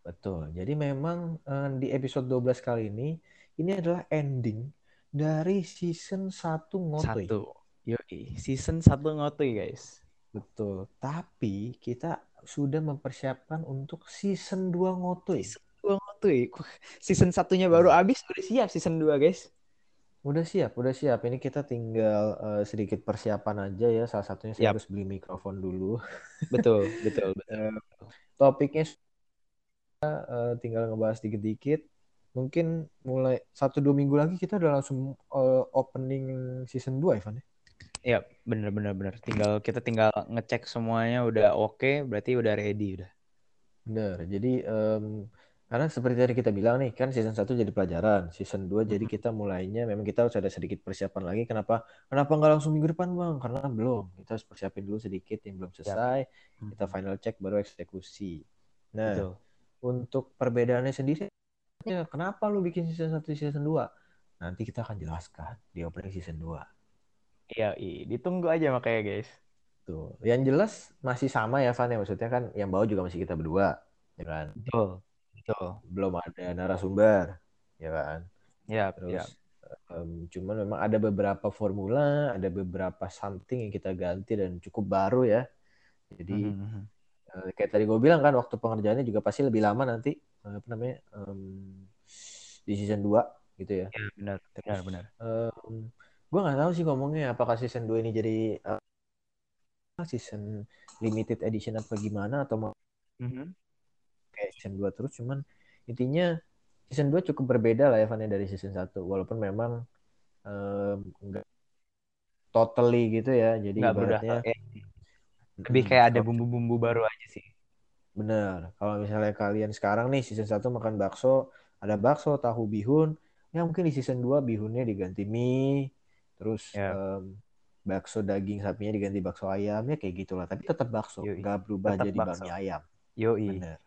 Betul. Jadi memang uh, di episode 12 kali ini ini adalah ending dari season 1 Ngotoy. Satu. Yoi, season 1 Ngotoy, guys. Betul. Tapi kita sudah mempersiapkan untuk season 2 Ngotoy. Season 2 Ngotoy. Season satunya baru habis, udah siap season 2, guys. Udah siap, udah siap. Ini kita tinggal uh, sedikit persiapan aja ya. Salah satunya saya yep. harus beli mikrofon dulu. Betul, betul, betul. uh, topiknya uh, tinggal ngebahas dikit-dikit. Mungkin mulai satu dua minggu lagi kita udah langsung uh, opening season 2 Ivan ya. Iya, bener bener bener. Tinggal kita tinggal ngecek semuanya udah oke, okay, berarti udah ready udah. Bener. Jadi um, karena seperti tadi kita bilang nih, kan season 1 jadi pelajaran, season 2 jadi kita mulainya memang kita harus ada sedikit persiapan lagi. Kenapa? Kenapa nggak langsung minggu depan, Bang? Karena belum. Kita harus persiapin dulu sedikit yang belum selesai. Ya. Kita final check baru eksekusi. Nah, Betul. untuk perbedaannya sendiri, ya, kenapa lu bikin season 1 season 2? Nanti kita akan jelaskan di opening season 2. Iya, ditunggu aja makanya, guys. Tuh. Yang jelas masih sama ya, Van ya. Maksudnya kan yang bawa juga masih kita berdua, ya kan? Betul Betul. Belum ada narasumber, ya kan? Ya, terus ya. Um, cuman memang ada beberapa formula, ada beberapa something yang kita ganti dan cukup baru ya. Jadi mm -hmm. Uh, kayak tadi gue bilang kan waktu pengerjaannya juga pasti lebih lama nanti uh, apa namanya um, di season 2 gitu ya. Iya benar, terus, benar, benar. Um, gue nggak tahu sih ngomongnya apakah season 2 ini jadi uh, season limited edition apa gimana atau mau mm -hmm kayak season 2 terus cuman intinya season 2 cukup berbeda lah ya Van ya, dari season 1 walaupun memang um, enggak totally gitu ya jadi enggak ibaratnya ya. Lebih kayak ada bumbu-bumbu baru aja sih. Bener. Kalau misalnya kalian sekarang nih season 1 makan bakso ada bakso tahu bihun ya mungkin di season 2 bihunnya diganti mie terus yeah. Ya. um, bakso daging sapinya diganti bakso ayamnya kayak gitulah. Tapi tetap bakso nggak berubah tetap jadi bakmi ayam. Yoi. bener.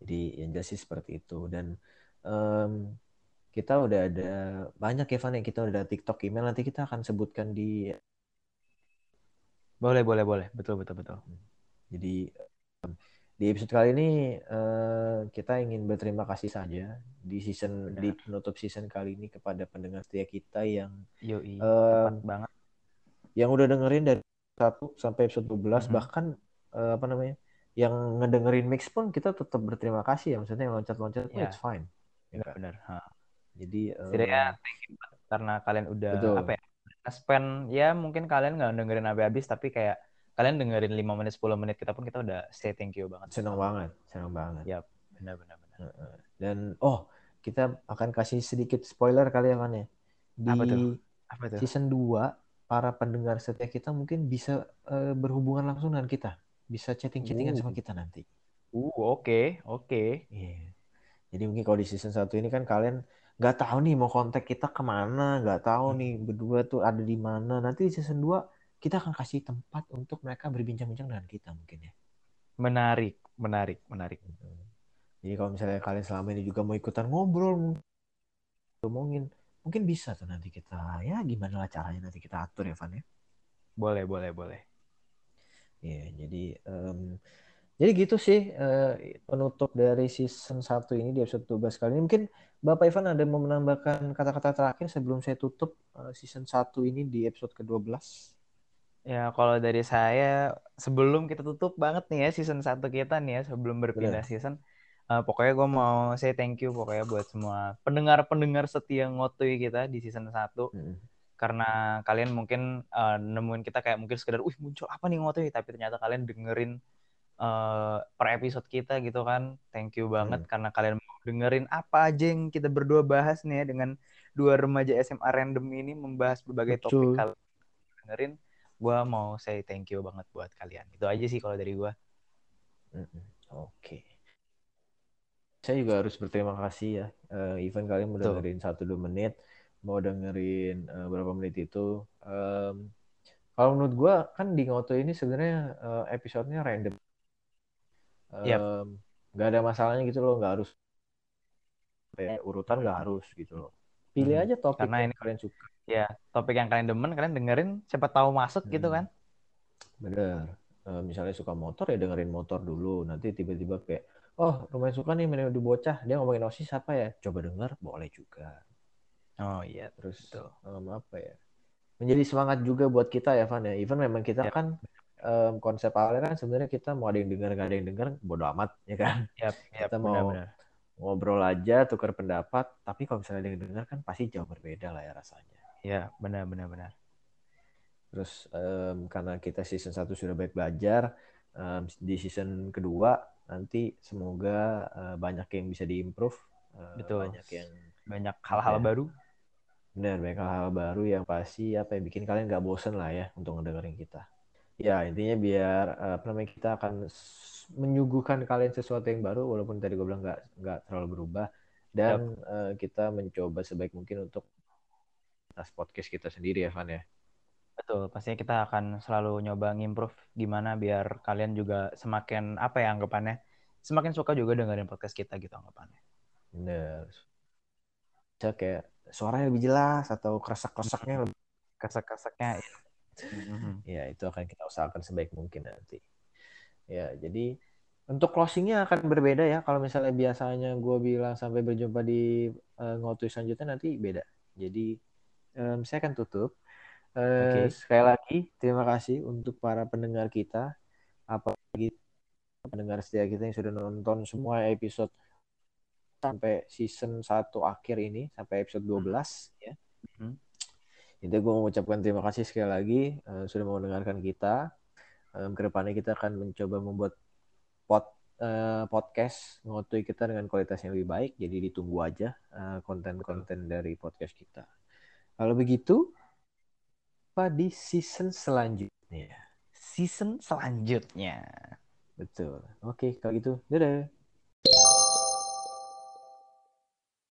Jadi yang jelas sih seperti itu. Dan um, kita udah ada banyak Evan yang kita udah ada TikTok email nanti kita akan sebutkan di boleh boleh boleh betul betul betul. Jadi di episode kali ini uh, kita ingin berterima kasih saja di season Benar. di penutup season kali ini kepada pendengar setia kita yang Yoi, uh, banget yang udah dengerin dari satu sampai episode 12 mm -hmm. bahkan uh, apa namanya yang ngedengerin mix pun kita tetap berterima kasih ya maksudnya yang loncat-loncat yeah. it's fine ya benar ha. jadi setidaknya um, thank you karena kalian udah betul. apa ya spend ya mungkin kalian nggak dengerin habis-habis tapi kayak kalian dengerin 5 menit 10 menit kita pun kita udah say thank you banget senang banget senang banget ya benar benar benar dan oh kita akan kasih sedikit spoiler kali ya kan ya di apa tuh? Apa tuh? season 2 para pendengar setia kita mungkin bisa uh, berhubungan langsung dengan kita bisa chatting-chattingan uh. sama kita nanti. Uh, oke, okay, oke. Okay. Yeah. Jadi mungkin kalau di season satu ini kan kalian nggak tahu nih mau kontak kita ke mana, nggak tahu hmm. nih berdua tuh ada di mana. Nanti di season 2 kita akan kasih tempat untuk mereka berbincang-bincang dengan kita mungkin ya. Menarik, menarik, menarik. Jadi kalau misalnya kalian selama ini juga mau ikutan ngobrol, ngomongin, mungkin bisa tuh nanti kita ya gimana lah caranya nanti kita atur ya Van ya. Boleh, boleh, boleh. Iya, jadi um, jadi gitu sih uh, penutup dari season 1 ini di episode 12 kali ini. Mungkin Bapak Ivan ada mau menambahkan kata-kata terakhir sebelum saya tutup uh, season 1 ini di episode ke-12? Ya, kalau dari saya sebelum kita tutup banget nih ya season 1 kita nih ya sebelum berpindah Bener. season uh, pokoknya gue mau say thank you pokoknya buat semua pendengar-pendengar setia ngotui kita di season 1. Hmm karena kalian mungkin uh, nemuin kita kayak mungkin sekedar, wih muncul apa nih ngotot tapi ternyata kalian dengerin uh, per episode kita gitu kan. Thank you banget hmm. karena kalian mau dengerin apa aja yang kita berdua bahas nih ya dengan dua remaja SMA random ini membahas berbagai Betul. topik kalian dengerin. Gua mau say thank you banget buat kalian. Itu aja sih kalau dari gua. Oke. Okay. Saya juga harus berterima kasih ya. Uh, event kalian udah dengerin satu dua menit mau dengerin uh, berapa menit itu. Um, kalau menurut gue kan di Ngoto ini sebenarnya uh, episodenya random. Um, yep. Gak ada masalahnya gitu loh, nggak harus kayak urutan nggak harus gitu loh. Pilih hmm. aja topik Karena yang ini kalian suka. Ya, topik yang kalian demen, kalian dengerin, siapa tahu masuk gitu hmm. gitu kan. Bener. Uh, misalnya suka motor ya dengerin motor dulu. Nanti tiba-tiba kayak, oh lumayan suka nih main di bocah. Dia ngomongin osis apa ya? Coba denger, boleh juga. Oh iya. Terus um, apa ya? Menjadi semangat juga buat kita ya, Van ya. Even memang kita yep. kan um, konsep awalnya kan sebenarnya kita mau ada yang dengar, gak ada yang dengar, bodo amat ya kan. Yep, yep, kita mau benar, benar. ngobrol aja, tukar pendapat. Tapi kalau misalnya ada yang dengar kan pasti jauh berbeda lah ya rasanya. Ya benar, benar, benar. Terus um, karena kita season 1 sudah baik belajar, um, di season kedua nanti semoga uh, banyak yang bisa diimprove. Uh, Betul. Banyak yang banyak hal-hal ya, baru Benar, banyak hal-hal baru yang pasti apa yang bikin kalian nggak bosen lah ya untuk ngedengerin kita. Ya intinya biar eh, apa namanya kita akan menyuguhkan kalian sesuatu yang baru walaupun tadi gue bilang nggak nggak terlalu berubah dan yep. uh, kita mencoba sebaik mungkin untuk atas podcast kita sendiri ya Van ya. Betul, pastinya kita akan selalu nyoba ngimprove gimana biar kalian juga semakin apa ya anggapannya, semakin suka juga dengerin podcast kita gitu anggapannya. Bener. Bisa kayak suaranya lebih jelas atau keresak-keresaknya lebih keresak-keresaknya ya. Ya itu akan kita usahakan sebaik mungkin nanti ya jadi untuk closingnya akan berbeda ya kalau misalnya biasanya gue bilang sampai berjumpa di uh, ngotu selanjutnya nanti beda jadi um, saya akan tutup uh, eh, okay. sekali lagi terima kasih untuk para pendengar kita apalagi pendengar setia kita yang sudah nonton semua episode sampai season 1 akhir ini sampai episode 12 hmm. ya. Hmm. Itu gue mau ucapkan terima kasih sekali lagi uh, sudah mau mendengarkan kita. Um, ke depannya kita akan mencoba membuat pod, uh, podcast ngotui kita dengan kualitas yang lebih baik. Jadi ditunggu aja konten-konten uh, dari podcast kita. Kalau begitu, apa di season selanjutnya? Season selanjutnya. Betul. Oke, kalau gitu, dadah.